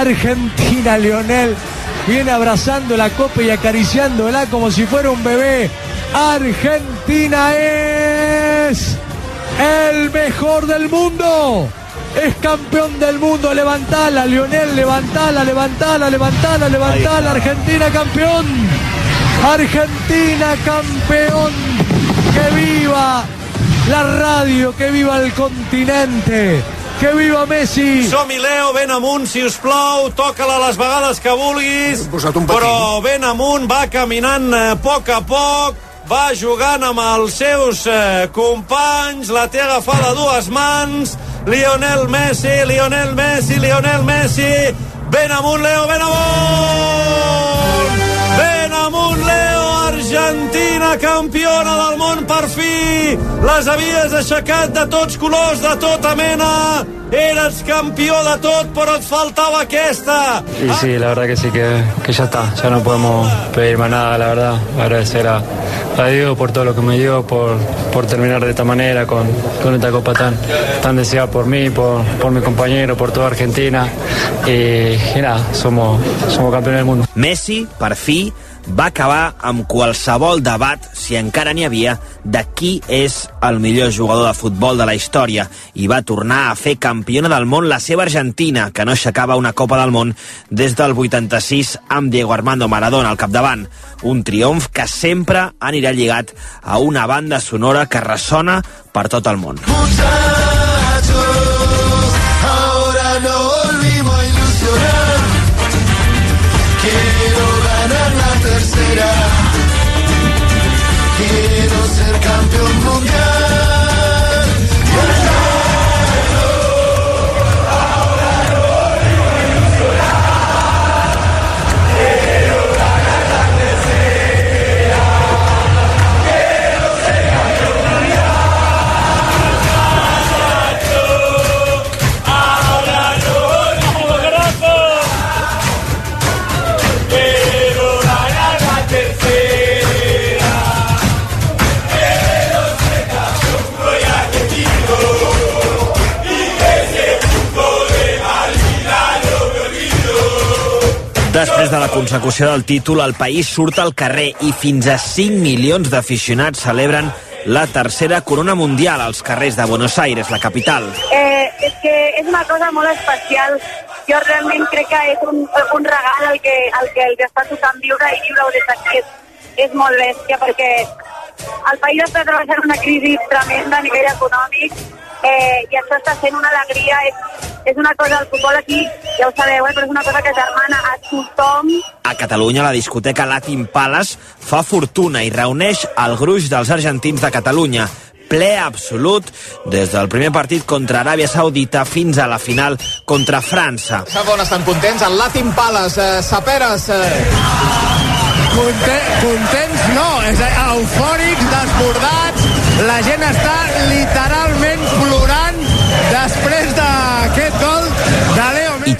Argentina, Lionel viene abrazando la copa y acariciándola como si fuera un bebé. Argentina es el mejor del mundo. Es campeón del mundo. Levantala, Lionel, levantala, levantala, levantala, levantala. Argentina campeón. Argentina campeón. Que viva la radio, que viva el continente. Que viva Messi! Som-hi, Leo, ben amunt, si us plou, toca-la les vegades que vulguis, però ben amunt, va caminant eh, a poc a poc, va jugant amb els seus eh, companys, la té agafada a dues mans, Lionel Messi, Lionel Messi, Lionel Messi, ben amunt, Leo, ben amunt! Argentina, campiona del món, per fi! Les havies aixecat de tots colors, de tota mena! Eres campió de tot, però et faltava aquesta! Y sí, la verdad que sí, que, que ya está. Ya no podemos pedir más nada, la verdad. Agradecer a, a Diego por todo lo que me dio, por, por terminar de esta manera, con, con esta copa tan, tan deseada por mí, por, por mi compañero, por toda Argentina. Y, y nada, somos, somos campeones del mundo. Messi, per fi, va acabar amb qualsevol debat, si encara n'hi havia, de qui és el millor jugador de futbol de la història i va tornar a fer campiona del món la seva Argentina, que no aixecava una Copa del Món des del 86 amb Diego Armando Maradona al capdavant. Un triomf que sempre anirà lligat a una banda sonora que ressona per tot el món. Ahora Quiero ser campeón mundial. Consecució del títol, el país surt al carrer i fins a 5 milions d'aficionats celebren la tercera corona mundial als carrers de Buenos Aires, la capital. Eh, és que és una cosa molt especial. Jo realment crec que és un, un regal el que, el que els està tocant viure i viure-ho des d'aquí és, és molt bèstia perquè el país està travessant una crisi tremenda a nivell econòmic eh, i això està sent una alegria. És, és una cosa, el futbol aquí, ja ho sabeu, eh, però és una cosa que germana a tothom A Catalunya, la discoteca Latin Palace fa fortuna i reuneix el gruix dels argentins de Catalunya ple absolut des del primer partit contra Aràbia Saudita fins a la final contra França. Segon estan contents, el Latin Palace, eh, Saperes... Eh... Conte contents no, és eufòrics, desbordats, la gent està literalment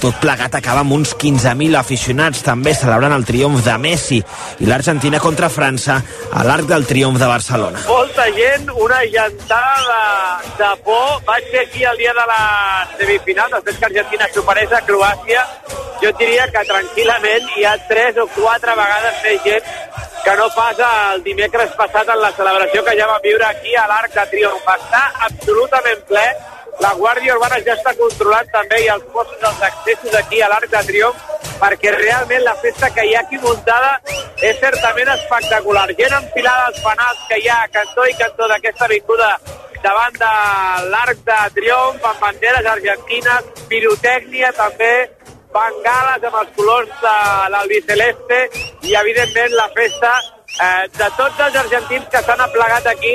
Tot plegat acaba amb uns 15.000 aficionats també celebrant el triomf de Messi i l'Argentina contra França a l'Arc del Triomf de Barcelona. molta gent, una gentada de, de por. Vaig ser aquí el dia de la semifinal, després que Argentina superés a Croàcia. Jo diria que tranquil·lament hi ha tres o quatre vegades més gent que no pas el dimecres passat en la celebració que ja vam viure aquí a l'Arc de Triomf. Està absolutament ple. La Guàrdia Urbana ja està controlant també i els postos dels accessos aquí a l'Arc de Triomf perquè realment la festa que hi ha aquí muntada és certament espectacular. Gent enfilada als fanals que hi ha a cantó i cantó d'aquesta avinguda davant de l'Arc de Triomf amb banderes argentines, pirotècnia també, bengales amb els colors de l'albiceleste i evidentment la festa eh, de tots els argentins que s'han aplegat aquí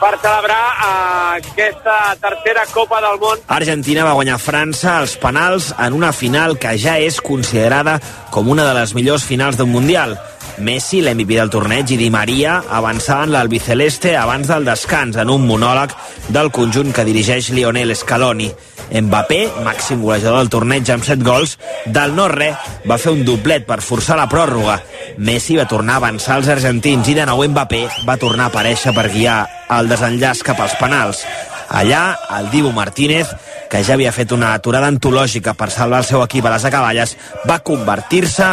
per celebrar eh, aquesta tercera Copa del Món Argentina va guanyar França als penals en una final que ja és considerada com una de les millors finals d'un Mundial. Messi, l'MVP del torneig, i Di Maria avançaven l'albiceleste abans del descans en un monòleg del conjunt que dirigeix Lionel Scaloni. Mbappé, màxim golejador del torneig amb 7 gols, del no-res va fer un doblet per forçar la pròrroga. Messi va tornar a avançar els argentins i de nou Mbappé va tornar a aparèixer per guiar el desenllaç cap als penals. Allà, el Dibu Martínez, que ja havia fet una aturada antològica per salvar el seu equip a les acaballes, va convertir-se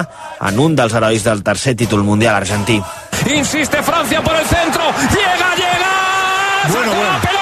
en un dels herois del tercer títol mundial argentí. Insiste Francia por el centro. Llega, llega. Bueno, bueno.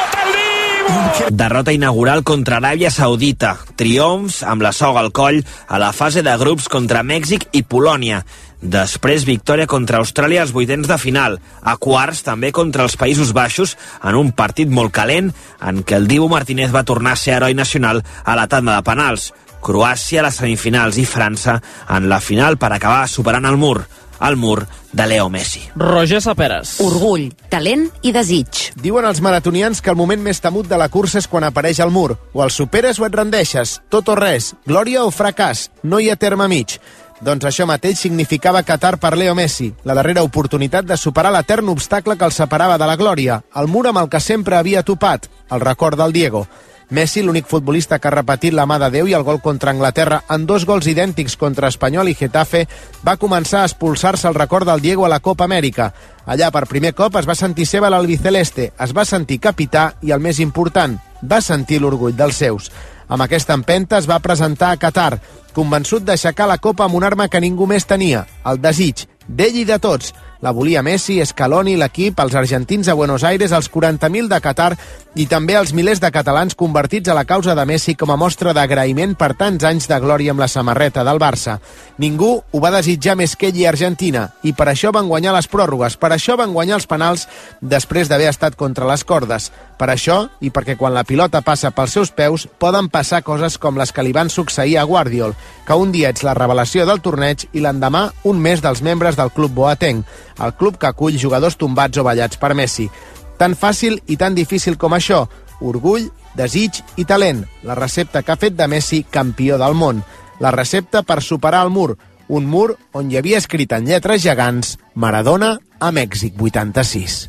Derrota inaugural contra Aràbia Saudita. Triomfs amb la soga al coll a la fase de grups contra Mèxic i Polònia. Després, victòria contra Austràlia als vuitens de final. A quarts, també contra els Països Baixos, en un partit molt calent, en què el Dibu Martínez va tornar a ser heroi nacional a la tanda de penals. Croàcia a les semifinals i França en la final per acabar superant el mur. El mur de Leo Messi. Roger Saperes. Orgull, talent i desig. Diuen els maratonians que el moment més temut de la cursa és quan apareix el mur. O el superes o et rendeixes. Tot o res. Glòria o fracàs. No hi ha terme mig. Doncs això mateix significava Qatar per Leo Messi, la darrera oportunitat de superar l'etern obstacle que el separava de la glòria, el mur amb el que sempre havia topat, el record del Diego. Messi, l'únic futbolista que ha repetit la mà de Déu i el gol contra Anglaterra en dos gols idèntics contra Espanyol i Getafe, va començar a expulsar-se el record del Diego a la Copa Amèrica. Allà, per primer cop, es va sentir seva l'albiceleste, es va sentir capità i, el més important, va sentir l'orgull dels seus. Amb aquesta empenta es va presentar a Qatar, convençut d'aixecar la copa amb una arma que ningú més tenia, el desig, d'ell i de tots. La volia Messi, Scaloni, l'equip, els argentins a Buenos Aires, els 40.000 de Qatar i també els milers de catalans convertits a la causa de Messi com a mostra d'agraïment per tants anys de glòria amb la samarreta del Barça. Ningú ho va desitjar més que ell i Argentina, i per això van guanyar les pròrrogues, per això van guanyar els penals després d'haver estat contra les cordes. Per això, i perquè quan la pilota passa pels seus peus, poden passar coses com les que li van succeir a Guardiol, que un dia ets la revelació del torneig i l'endemà un més dels membres del club boatenc, el club que acull jugadors tombats o ballats per Messi. Tan fàcil i tan difícil com això, orgull, desig i talent, la recepta que ha fet de Messi campió del món, la recepta per superar el mur, un mur on hi havia escrit en lletres gegants Maradona a Mèxic 86.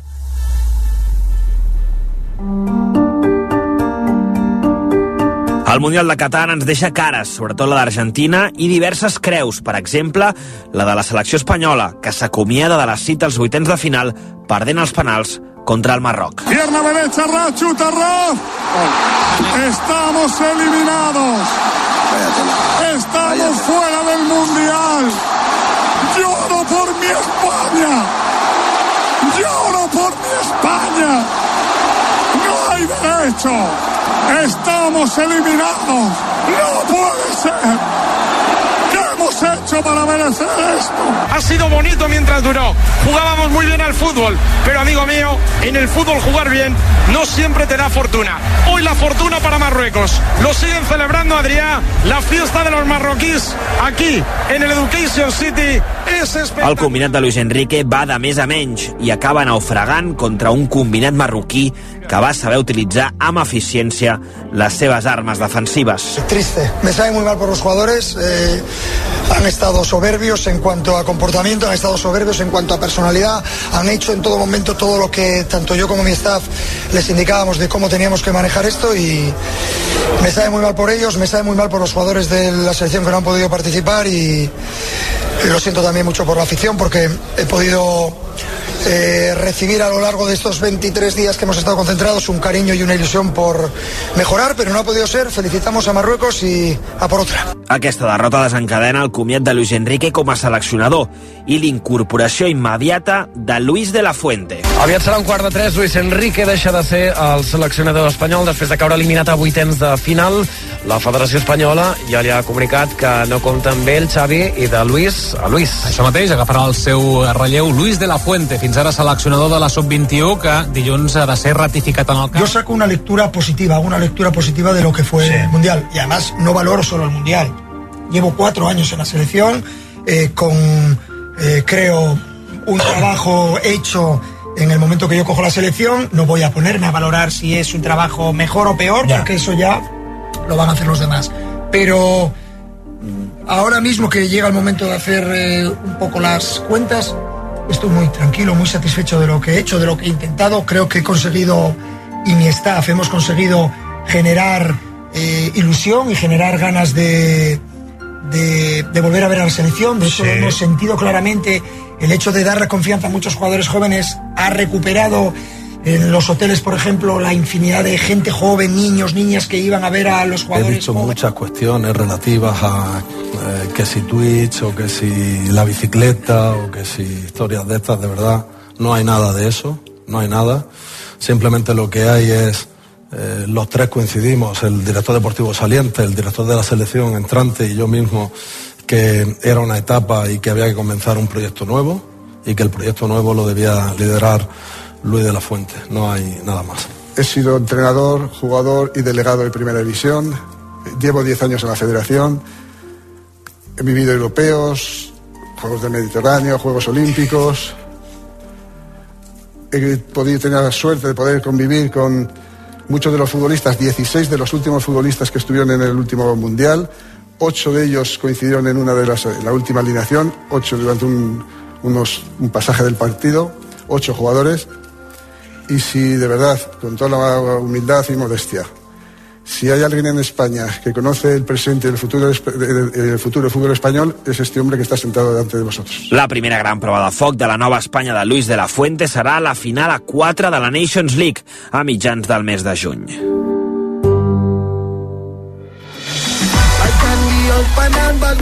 El Mundial de Qatar ens deixa cares, sobretot la d'Argentina, i diverses creus, per exemple, la de la selecció espanyola, que s'acomiada de la cita als vuitens de final, perdent els penals contra el Marroc. Pierna derecha, Ra, chuta, Ra. Estamos eliminados. Estamos fuera del Mundial. Lloro por mi España. Hay derecho. Estamos eliminados. No puede ser. ¿Qué hemos hecho para merecer esto? Ha sido bonito mientras duró. Jugábamos muy bien al fútbol, pero amigo mío, en el fútbol jugar bien no siempre te da fortuna. Hoy la fortuna para Marruecos. Lo siguen celebrando Adrià, la fiesta de los marroquíes aquí en el Education City. El combinat de Luis Enrique va de més a menys i acaba naufragant contra un combinat marroquí que va saber utilitzar amb eficiència les seves armes defensives. Triste, me sabe muy mal por los jugadores. eh, han estado soberbios en cuanto a comportamiento, han estado soberbios en cuanto a personalidad, han hecho en todo momento todo lo que tanto yo como mi staff les indicábamos de cómo teníamos que manejar esto y me sabe muy mal por ellos, me sabe muy mal por los jugadores de la selección que no han podido participar y lo siento también mucho por la afición porque he podido eh, recibir a lo largo de estos 23 días que hemos estado concentrados un cariño y una ilusión por mejorar, pero no ha podido ser. Felicitamos a Marruecos y a por otra. Aquesta derrota desencadena el comiat de Luis Enrique com a seleccionador i l'incorporació immediata de Luis de la Fuente. Aviat serà un quart de tres. Luis Enrique deixa de ser el seleccionador espanyol després de caure eliminat a vuitens de final. La Federació Espanyola ja li ha comunicat que no compta amb ell, Xavi, i de Luis a Luis. Això mateix, agafarà el seu relleu Luis de la Fuente, fins ara seleccionador de la Sub-21, que dilluns ha de ser ratificat en el camp. Yo saco una lectura positiva, una lectura positiva de lo que fue el Mundial. Y además no valoro solo el Mundial. Llevo cuatro años en la selección, eh, con, eh, creo, un trabajo hecho en el momento que yo cojo la selección. No voy a ponerme a valorar si es un trabajo mejor o peor, porque eso ya lo van a hacer los demás. Pero mm, ahora mismo que llega el momento de hacer eh, un poco las cuentas, estoy muy tranquilo, muy satisfecho de lo que he hecho, de lo que he intentado. Creo que he conseguido, y mi staff, hemos conseguido generar eh, ilusión y generar ganas de, de, de volver a ver a la selección. De hecho, Sí. hemos sentido claramente el hecho de darle confianza a muchos jugadores jóvenes ha recuperado En los hoteles, por ejemplo, la infinidad de gente joven, niños, niñas que iban a ver a los He jugadores. visto muchas cuestiones relativas a eh, que si Twitch o que si la bicicleta o que si historias de estas, de verdad, no hay nada de eso, no hay nada. Simplemente lo que hay es, eh, los tres coincidimos, el director deportivo saliente, el director de la selección entrante y yo mismo, que era una etapa y que había que comenzar un proyecto nuevo y que el proyecto nuevo lo debía liderar Luis de la Fuente, no hay nada más. He sido entrenador, jugador y delegado de Primera División. Llevo 10 años en la federación. He vivido europeos, Juegos del Mediterráneo, Juegos Olímpicos. He podido tener la suerte de poder convivir con muchos de los futbolistas, 16 de los últimos futbolistas que estuvieron en el último Mundial. Ocho de ellos coincidieron en una de las, en la última alineación, ocho durante un, unos, un pasaje del partido, ocho jugadores. Y si de verdad, con toda la humildad y modestia, si hay alguien en España que conoce el presente y el futuro, el futuro del fútbol español, es este hombre que está sentado delante de vosotros. La primera gran prova de foc de la nova Espanya de Luis de la Fuente serà la final a 4 de la Nations League a mitjans del mes de juny.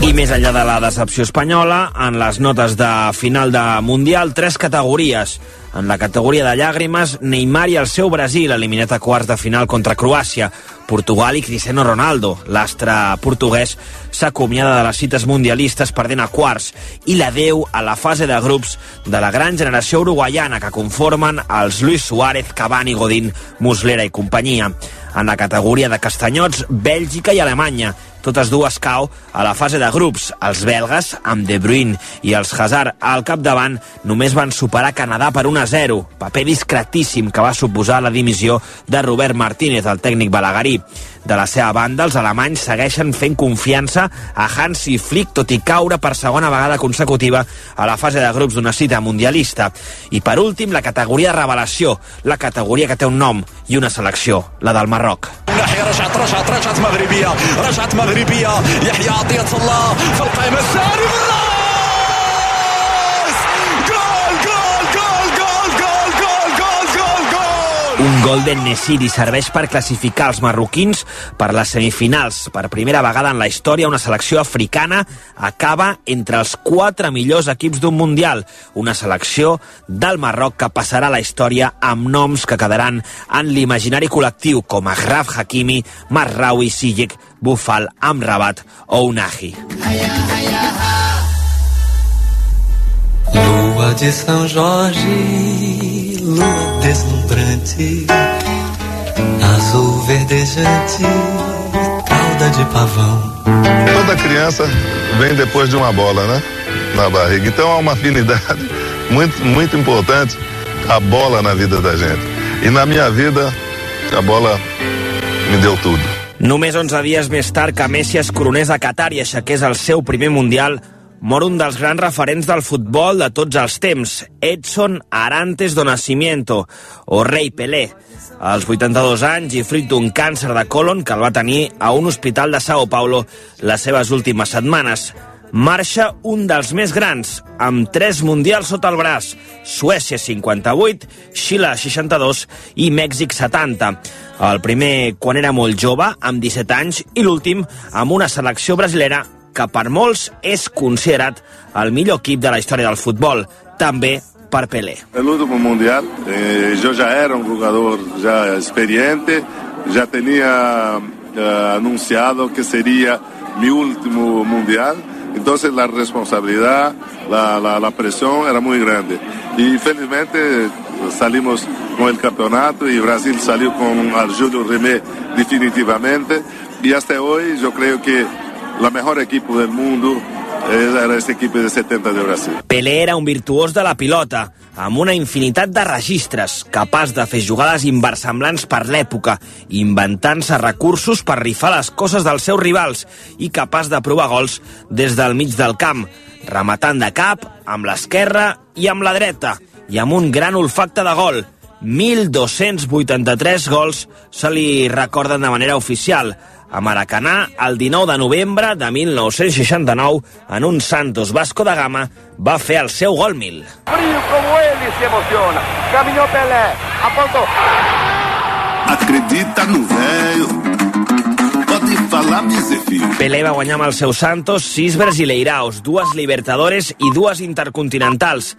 I més enllà de la decepció espanyola, en les notes de final de Mundial, tres categories. En la categoria de llàgrimes, Neymar i el seu Brasil, eliminat a quarts de final contra Croàcia. Portugal i Cristiano Ronaldo, l'astre portuguès, s'acomiada de les cites mundialistes perdent a quarts i la deu a la fase de grups de la gran generació uruguaiana que conformen els Luis Suárez, Cavani, Godín, Muslera i companyia. En la categoria de castanyots, Bèlgica i Alemanya, totes dues cau a la fase de grups. Els belgues, amb De Bruyne i els Hazard al capdavant, només van superar Canadà per 1-0, paper discretíssim que va suposar la dimissió de Robert Martínez, el tècnic balaguerí. De la seva banda, els alemanys segueixen fent confiança a Hansi Flick, tot i caure per segona vegada consecutiva a la fase de grups d'una cita mundialista. I per últim, la categoria de revelació, la categoria que té un nom i una selecció, la del Marroc. ناحية رجعت رجعت رجعت مغربية رجعت مغربية يحيى عطية الله في القائمة الثاني Golden Nesiri serveix per classificar els marroquins per les semifinals. Per primera vegada en la història, una selecció africana acaba entre els quatre millors equips d'un Mundial. Una selecció del Marroc que passarà la història amb noms que quedaran en l'imaginari col·lectiu com Agraf Hakimi, Marraoui Sijek, Bufal, Amrabat o Unahi. Lua de Sant Jorge lua deslumbrante, azul verdejante, cauda de pavão. Toda criança vem depois de uma bola, né? Na barriga. Então há uma afinidade *laughs* muito, muito importante a bola na vida da gente. E na minha vida, a bola me deu tudo. Només 11 dies més tard que Messi es coronés a Qatar i aixequés el seu primer Mundial, mor un dels grans referents del futbol de tots els temps, Edson Arantes do Nascimento, o rei Pelé. Als 82 anys i fruit d'un càncer de colon que el va tenir a un hospital de Sao Paulo les seves últimes setmanes. Marxa un dels més grans, amb tres mundials sota el braç, Suècia 58, Xile 62 i Mèxic 70. El primer quan era molt jove, amb 17 anys, i l'últim amb una selecció brasilera que per molts és considerat el millor equip de la història del futbol, també per Pelé. El último mundial, eh, yo ya era un jugador ya experiente, ya tenía eh, anunciado que sería mi último mundial, entonces la responsabilidad, la, la, la presión era muy grande. Y felizmente salimos con el campeonato y Brasil salió con al Júlio Remé definitivamente. Y hasta hoy yo creo que la mejor equipo del mundo era este equipo de 70 de Brasil. Pelé era un virtuós de la pilota, amb una infinitat de registres, capaç de fer jugades inversemblants per l'època, inventant-se recursos per rifar les coses dels seus rivals i capaç de provar gols des del mig del camp, rematant de cap, amb l'esquerra i amb la dreta, i amb un gran olfacte de gol. 1.283 gols se li recorden de manera oficial. A Maracanà el 19 de novembre de 1969 en un Santos Vasco da Gama va fer el seu gol mil. Acredita no velho. Pelé va guanyar amb el seu Santos sis Brasileiraos, dues Libertadores i dues Intercontinentals.